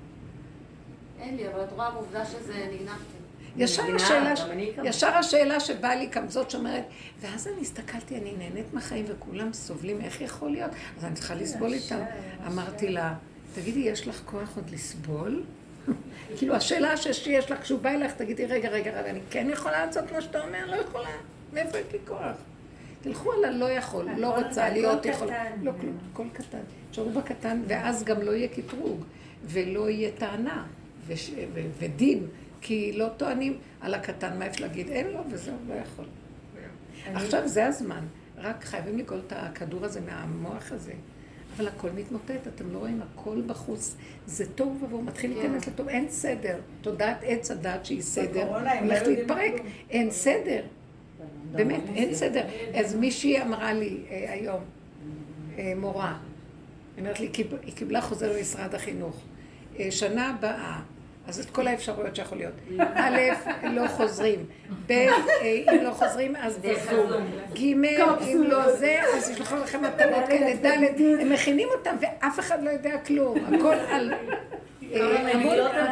אין לי, אבל את רואה בעובדה שזה נגנבתי. ישר מבינה, השאלה, כמוך. ישר השאלה שבאה לי כמזאת שאומרת, ואז אני הסתכלתי, אני נהנית מהחיים וכולם סובלים, איך יכול להיות? אז אני צריכה לסבול איתם. אמרתי לה, תגידי, יש לך כוח עוד לסבול? [LAUGHS] כאילו, השאלה ש- שיש לך כשהוא בא אלייך, תגידי, רגע, רגע, רגע, אני כן יכולה לעשות מה שאתה אומר? לא יכולה. מאיפה יש לי כוח? תלכו על הלא יכול, לא רוצה להיות יכול. לא כלום, הכל קטן. תשארו בקטן, ואז גם לא יהיה קטרוג, ולא יהיה טענה, ודין, כי לא טוענים על הקטן, מה אפשר להגיד? אין לו וזהו, לא יכול. עכשיו זה הזמן, רק חייבים לגאול את הכדור הזה מהמוח הזה. אבל הכל מתמוטט, אתם לא רואים, הכל בחוץ. זה תוהו ובוהו, מתחיל להיכנס לטוב, אין סדר. תודעת עץ הדת שהיא סדר, לא הולכת להתפרק. אין סדר. באמת, אין סדר. אז מישהי אמרה לי אה, היום, אה, מורה, היא אומרת לי, "קיב- היא קיבלה חוזר למשרד החינוך. אה, שנה הבאה, אז את כל האפשרויות שיכול להיות. [LAUGHS] א', לא חוזרים. ב', אם לא חוזרים, אז בזום. ג', אם לא זה, אז ישלחו לכם מתנות [LAUGHS] כאלה, ד', הם מכינים אותם ואף אחד לא יודע כלום. הכל על... אה,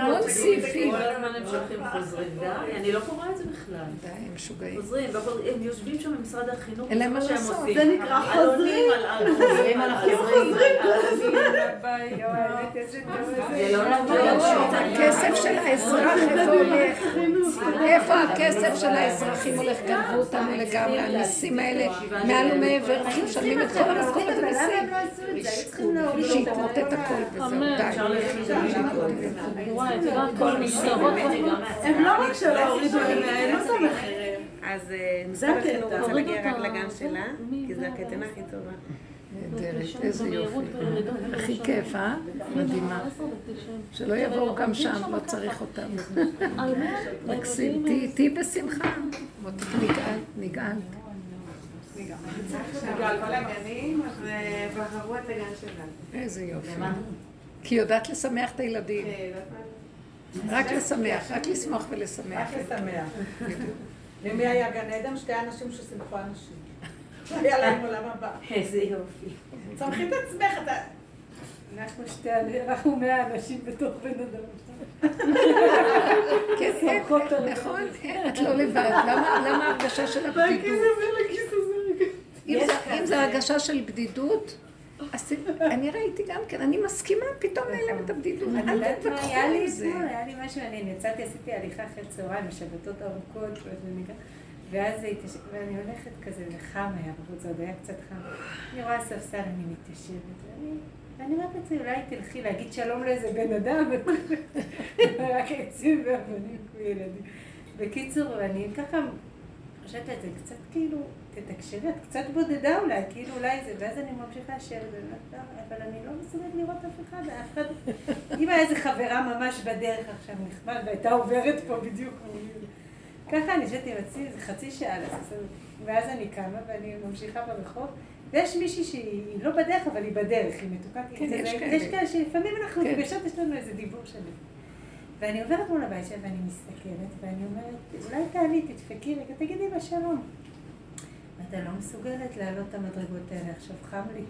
המון סעיפים. כל הזמן הם שולחים חוזרים, די, אני לא קוראה את זה בכלל. די, הם משוגעים. חוזרים, והכל- הם יושבים שם במשרד החינוך, אין להם זה מה שהם. עושים. זה נקרא חוזרים. חוזרים על החוזרים. זה לא נכון. הכסף של האזרח, איפה הולך? איפה הכסף של האזרחים הולך? גנבו אותנו לגמרי, המיסים האלה, מעל ומעבר, אנחנו משלמים את כל המשכורת המיסים. לא. שיתמוטט הכל וזהו, די. הם לא רק שלא הורידו, הם העלו את המחירים. אז אה, זה משרד החינוך הקטע. רוצה להגיע רק לגן שלה, כי זו הקייטנה הכי טובה. נהדרת, איזה יופי. הכי כיף, אה? מדהימה. שלא יבואו גם שם, לא צריך אותם. מקסים, תהיי- בשמחה. אה, הגן שלה. איזה יופי. כי היא יודעת לשמח את הילדים. מה. רק לשמח, רק לשמוח ולשמח. רק לשמח. למי היה גן עדן? שתי אנשים ששימחו אנשים. היה להם עולם הבא. איזה יופי. צמחי את עצמך, אתה... אנחנו שתי, אנחנו מאה אנשים בתוך בן אדם. כן, אין, נכון, אין, את לא לבד. למה למה ההרגשה של הבדידות? אם זה- אם זה הרגשה של בדידות, אני ראיתי גם כן, אני מסכימה, פתאום נעלם את הבדידות. אני אל יודעת מה תתווכחו היה לי עם זה. אתמול, היה לי משהו, אני יצאתי, עשיתי הליכה אחרי צהריים, בשבתות ארוכות, ואז ואני הולכת כזה, וחם היה בחוץ, עוד היה קצת חם. אני רואה ספסל, אני מתיישבת, ואני... ואני אומרת לעצמי, אולי תלכי להגיד שלום לאיזה בן אדם, [LAUGHS] רק עצים ואבנים כמו ילדים. בקיצור, אני ככה חושבת על זה, קצת כאילו, תתקשרי, את קצת בודדה אולי, כאילו אולי זה, ואז אני ממשיכה אומרת, "לא, אבל אני לא מסוגלת לראות אף אחד, אף אחד, אם היה איזה חברה ממש בדרך עכשיו נחמד, והייתה עוברת פה בדיוק. ככה אני יושבת עם עצמי איזה חצי שעה לעשות, ואז אני קמה ואני ממשיכה ברחוב, ויש מישהי שהיא לא בדרך, אבל היא בדרך, היא מתוקה. כן, יש כאלה. יש כאלה שלפעמים אנחנו כן. נפגשות, יש לנו איזה דיבור שלנו. ואני עוברת מול הבית שלה ואני מסתכלת, ואני אומרת, אולי תעלי, תדפקי רגע, תגידי לה שלום. ואתה לא מסוגלת לעלות את המדרגות האלה, עכשיו חם לי.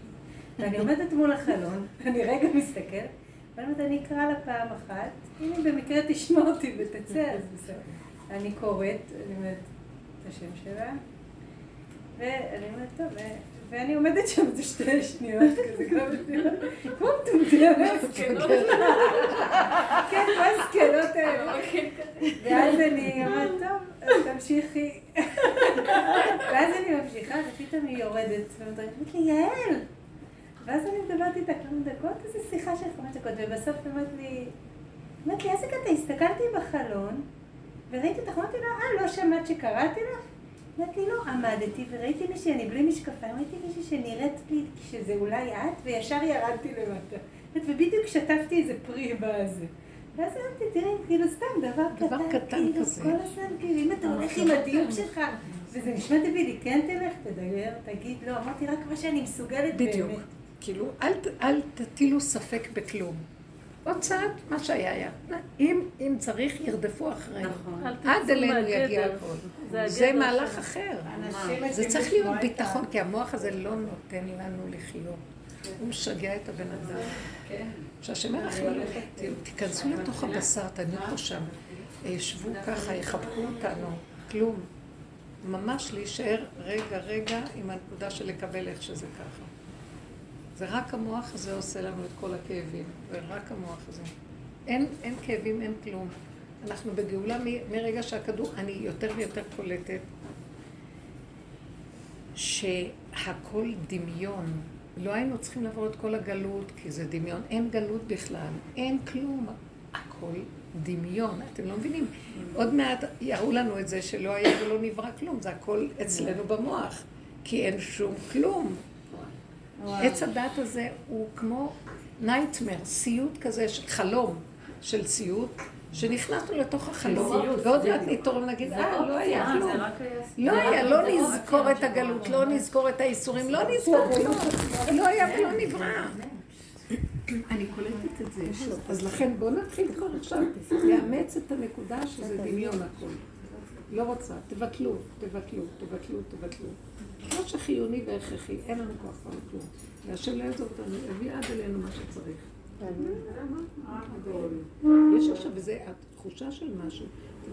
ואני עומדת מול החלון, [LAUGHS] אני רגע מסתכלת, ואני אומרת, אני אקרא לה פעם אחת, אם היא במקרה תשמע אותי ותצא, [LAUGHS] אז בסדר. אני קוראת, אני אומרת את השם שלה, ואני אומרת, טוב, ואני עומדת שם איזה שתי שניות, [LAUGHS] כזה כמו כמו מטומטמת. כן, כמו הזקנות האלה. ואז אני אומרת, טוב, אז תמשיכי. ואז אני ממשיכה, ופתאום היא יורדת, ואומרת לי, יעל! ואז אני מדברת איתה כמה דקות, איזו שיחה של חמש דקות, ובסוף היא אומרת לי, אומרת לי, איזה קטע, הסתכלתי בחלון, וראיתי אותך, אמרתי לה, אה, לא שמעת שקראתי לך? אמרתי לי, לא, עמדתי וראיתי מישהי, אני בלי משקפיים, ראיתי מישהי שנראית לי שזה אולי את, וישר ירדתי למטה. ובדיוק שטפתי איזה פרי בזה. ואז אמרתי, תראי, כאילו סתם דבר קטן, דבר קטן כאילו, כזה. כל הזמן, כאילו, אם אתה הולך עם הדיוק שלך, וזה נשמע טבעי, כן תלך, תדבר, תגיד, לא, אמרתי רק מה שאני מסוגלת באמת. בדיוק. כאילו, אל, תטילו ספק בכלום. עוד צעד, מה שהיה היה. אם, אם צריך, ירדפו אחרינו. נכון. עד אלינו יגיע הכל. זה מהלך אחר. זה צריך להיות ביטחון, כי המוח הזה לא נותן לנו לחיות. הוא משגע את הבן אדם. שהשם ירחם, תיכנסו לתוך הבשר, תניחו שם. ישבו ככה, יחבקו אותנו. כלום. ממש להישאר רגע, רגע עם הנקודה של לקבל איך שזה ככה. זה רק המוח הזה עושה לנו את כל הכאבים. זה רק המוח הזה. אין, אין כאבים, אין כלום. אנחנו בגאולה מ- מרגע שהכדור, אני יותר ויותר קולטת שהכל דמיון. לא היינו צריכים לעבור את כל הגלות, כי זה דמיון. אין גלות בכלל, אין כלום. הכל דמיון. אתם לא מבינים? עוד מעט יראו לנו את זה שלא היה ולא נברא כלום. זה הכל אצלנו במוח. כי אין שום כלום. עץ הדת הזה הוא כמו נייטמר, סיוט כזה, חלום של סיוט, שנכנסנו לתוך החלום, ועוד מעט נתעורר ונגיד, אה, לא היה כלום. לא היה, לא נזכור את הגלות, לא נזכור את האיסורים, לא נזכור כלום. לא היה ולא נברא. אני קולטת את זה. אז לכן בואו נתחיל כבר עכשיו לאמץ את הנקודה שזה דמיון הכל. לא רוצה, תבטלו, תבטלו, תבטלו, תבטלו. כמו שחיוני והכרחי, אין לנו כוח כבר כלום. והשם לא יעזור אותנו, יביא עד אלינו מה שצריך. יש עכשיו איזה תחושה של משהו.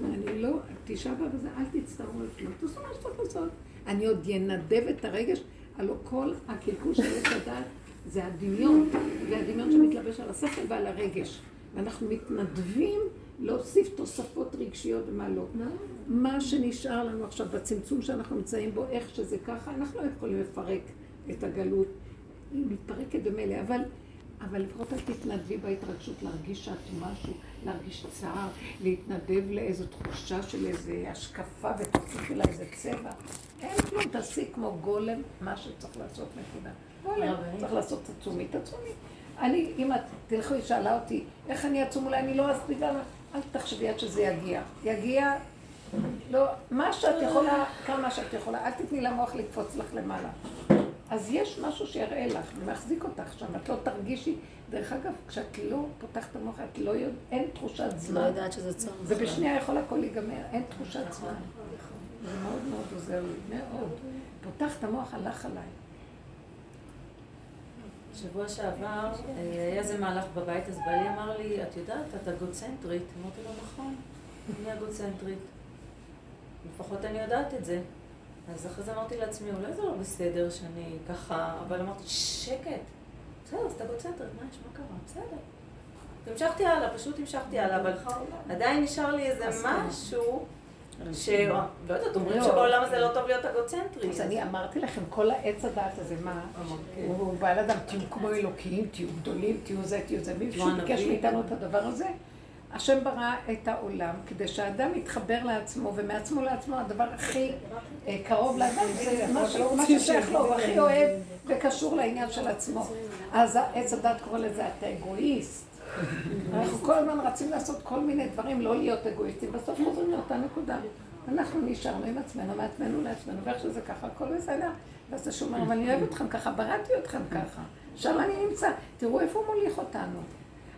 אני לא, תשעה באב הזה, אל תצטערו על כלום, תעשו מה שצריך לעשות. אני עוד ינדב את הרגש, הלוא כל הקלקול של עץ הדעת זה הדמיון, זה הדמיון שמתלבש על השכל ועל הרגש. ואנחנו מתנדבים להוסיף תוספות רגשיות ומה לא. מה שנשאר לנו עכשיו בצמצום שאנחנו נמצאים בו, איך שזה ככה, אנחנו לא יכולים לפרק את הגלות. היא מתפרקת במילא, אבל, אבל לפחות אל תתנדבי בהתרגשות להרגיש שאת משהו, להרגיש צער, להתנדב לאיזו תחושה של איזו השקפה ותוסיפי לה איזה צבע. אין כלום, תעשי כמו גולם, מה שצריך לעשות, נקודה. גולם, צריך לעשות עצומי, עצומי. אני, אם את תלכו, היא שאלה אותי, איך אני עצום, אולי אני לא לה, אל תחשבי עד שזה יגיע. יגיע, לא, מה שאת יכולה, כמה שאת יכולה, אל תתני למוח לקפוץ לך למעלה. אז יש משהו שיראה לך, ומחזיק אותך שם, את לא תרגישי. דרך אגב, כשאת לא פותחת את המוח, את לא יודעת, אין תחושת זמן. לא יודעת שזה צורך. ובשנייה יכול הכל להיגמר, אין תחושת זמן. זה מאוד מאוד עוזר לי, מאוד. פותח את המוח, הלך עליי. שבוע שעבר אה, היה איזה מהלך בבית, אז בעלי אמר לי, את יודעת, את אגוצנטרית. אמרתי לו, נכון, אני אגוצנטרית. לפחות אני יודעת את זה. אז אחרי זה אמרתי לעצמי, אולי זה לא בסדר שאני ככה, אבל אמרתי, שקט. בסדר, אז אתה אגוצנטרית, מה יש, מה קרה? בסדר. המשכתי הלאה, פשוט המשכתי הלאה, אבל עדיין נשאר לי איזה משהו ש... לא יודעת, אומרים שבעולם הזה לא טוב להיות אגוצנטרי. אז אני אמרתי לכם, כל העץ הדעת הזה, מה? הוא בעל אדם, תהיו כמו אלוקים, תהיו גדולים, תהיו זה, תהיו זה. מישהו ביקש מאיתנו את הדבר הזה. השם ברא את העולם כדי שהאדם יתחבר לעצמו, ומעצמו לעצמו הדבר הכי אה, קרוב לאדם זה מה ששייך לו, הוא הכי אוהב וקשור לעניין של עצמו. אז עץ הדת קורא לזה אתה אגואיסט. אנחנו כל הזמן רצים לעשות כל מיני דברים, לא להיות אגואיסטים, בסוף חוזרים לאותה נקודה. אנחנו נשארנו עם עצמנו, מעצמנו לעצמנו, ואיך שזה ככה, הכל בסדר. ואז זה שומר, אבל אני אוהב אתכם ככה, בראתי אתכם ככה. שם אני נמצא, תראו איפה הוא מוליך אותנו.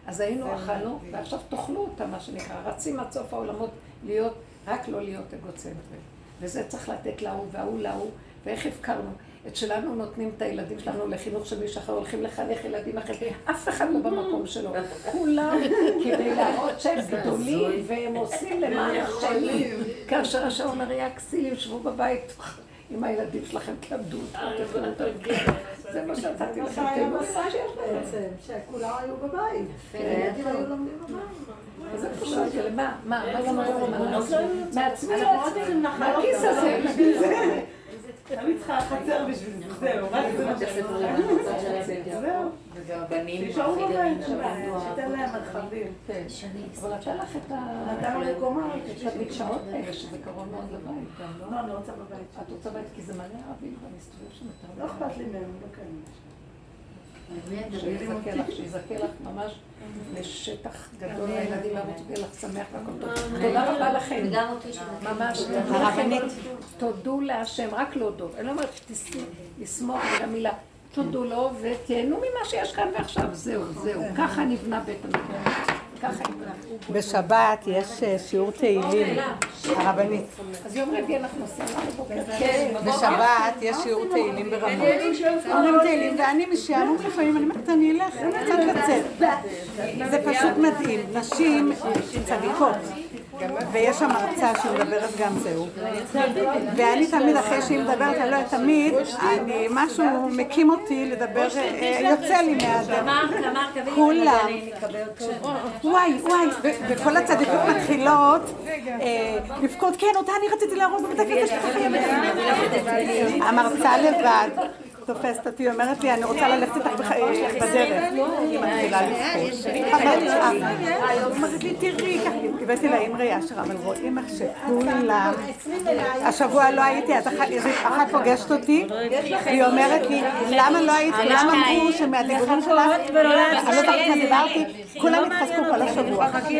אז היינו, אכלנו, ועכשיו תאכלו אותה, מה שנקרא. רצים עד סוף העולמות להיות, רק לא להיות אגוצנטרים. וזה צריך לתת להוא וההוא להוא, ואיך הפקרנו. את שלנו נותנים את הילדים שלנו לחינוך של מישהו אחר, הולכים לחנך ילדים אחרים, אף אחד לא במקום [LAUGHS] שלו. כולם כדי להראות שהם גדולים, והם עושים למען השני. כאשר השם אומר, יא כסילים, שבו בבית עם הילדים שלכם, תלמדו אותם, זה מה שנתתי לכם, תלמדו מה שיש לכם. שכולם היו בבית. הילדים היו לומדים בבית. אז איפה שאלתי, למה? מה? מה גם היום? מעצמי לעצמי. מהכיס הזה. [LAUGHS] תמיד צריכה חצר בשביל זה, זהו, רק זה מה זהו. נשארו בבית, שתן להם מרחבים. אבל נתן לך את המקשרות האלה, שזה קרוב מאוד לבית. לא, אני רוצה בבית. את רוצה בית כי זה מלא ערבים כבר מסתובב שם. לא אכפת לי מהם, לא קיימים. שיזכה לך, שיזכה לך ממש לשטח גדול, הילדים ירוצו ויהיה לך שמח והכל טוב. תודה רבה לכם. ממש, הרבנית. תודו להשם, רק להודות. אני לא אומרת שתסמוך במילה. תודו לו ותהנו ממה שיש כאן ועכשיו. זהו, זהו. ככה נבנה בית המקדש. בשבת יש שיעור תהילים, הרבנית. אז יום רביעי אנחנו עושים בבוקר. בשבת יש שיעור תהילים ברמות. אומרים תהילים, ואני משעמום לפעמים, אני אומרת, אני אלך קצת לצאת. זה פשוט מדהים. נשים צדיקות. ויש שם הרצאה שמדברת גם זהו. ואני תמיד, אחרי שהיא מדברת, אני לא יודעת, תמיד, אני, משהו מקים אותי לדבר, יוצא לי מהאדם. כולם, וואי, וואי, וכל הצדיקות מתחילות אה, לבכות, כן, אותה אני רציתי להרוג בבית הכנסת. המרצה לבד תופסת אותי, אומרת לי, אני רוצה ללכת איתך אה, בדרך. היא מתחילה לבכות. אה, היא אומרת לי, תראי, ככה, הבאתי לה אמרי אשר, אבל רואים איך שכולם... השבוע לא הייתי, אז אחת פוגשת אותי, והיא אומרת לי, למה לא הייתי, למה אמרו שמהדיבורים שלך, אני לא זוכרת מה דיברתי, כולם התחזקו כל השבוע.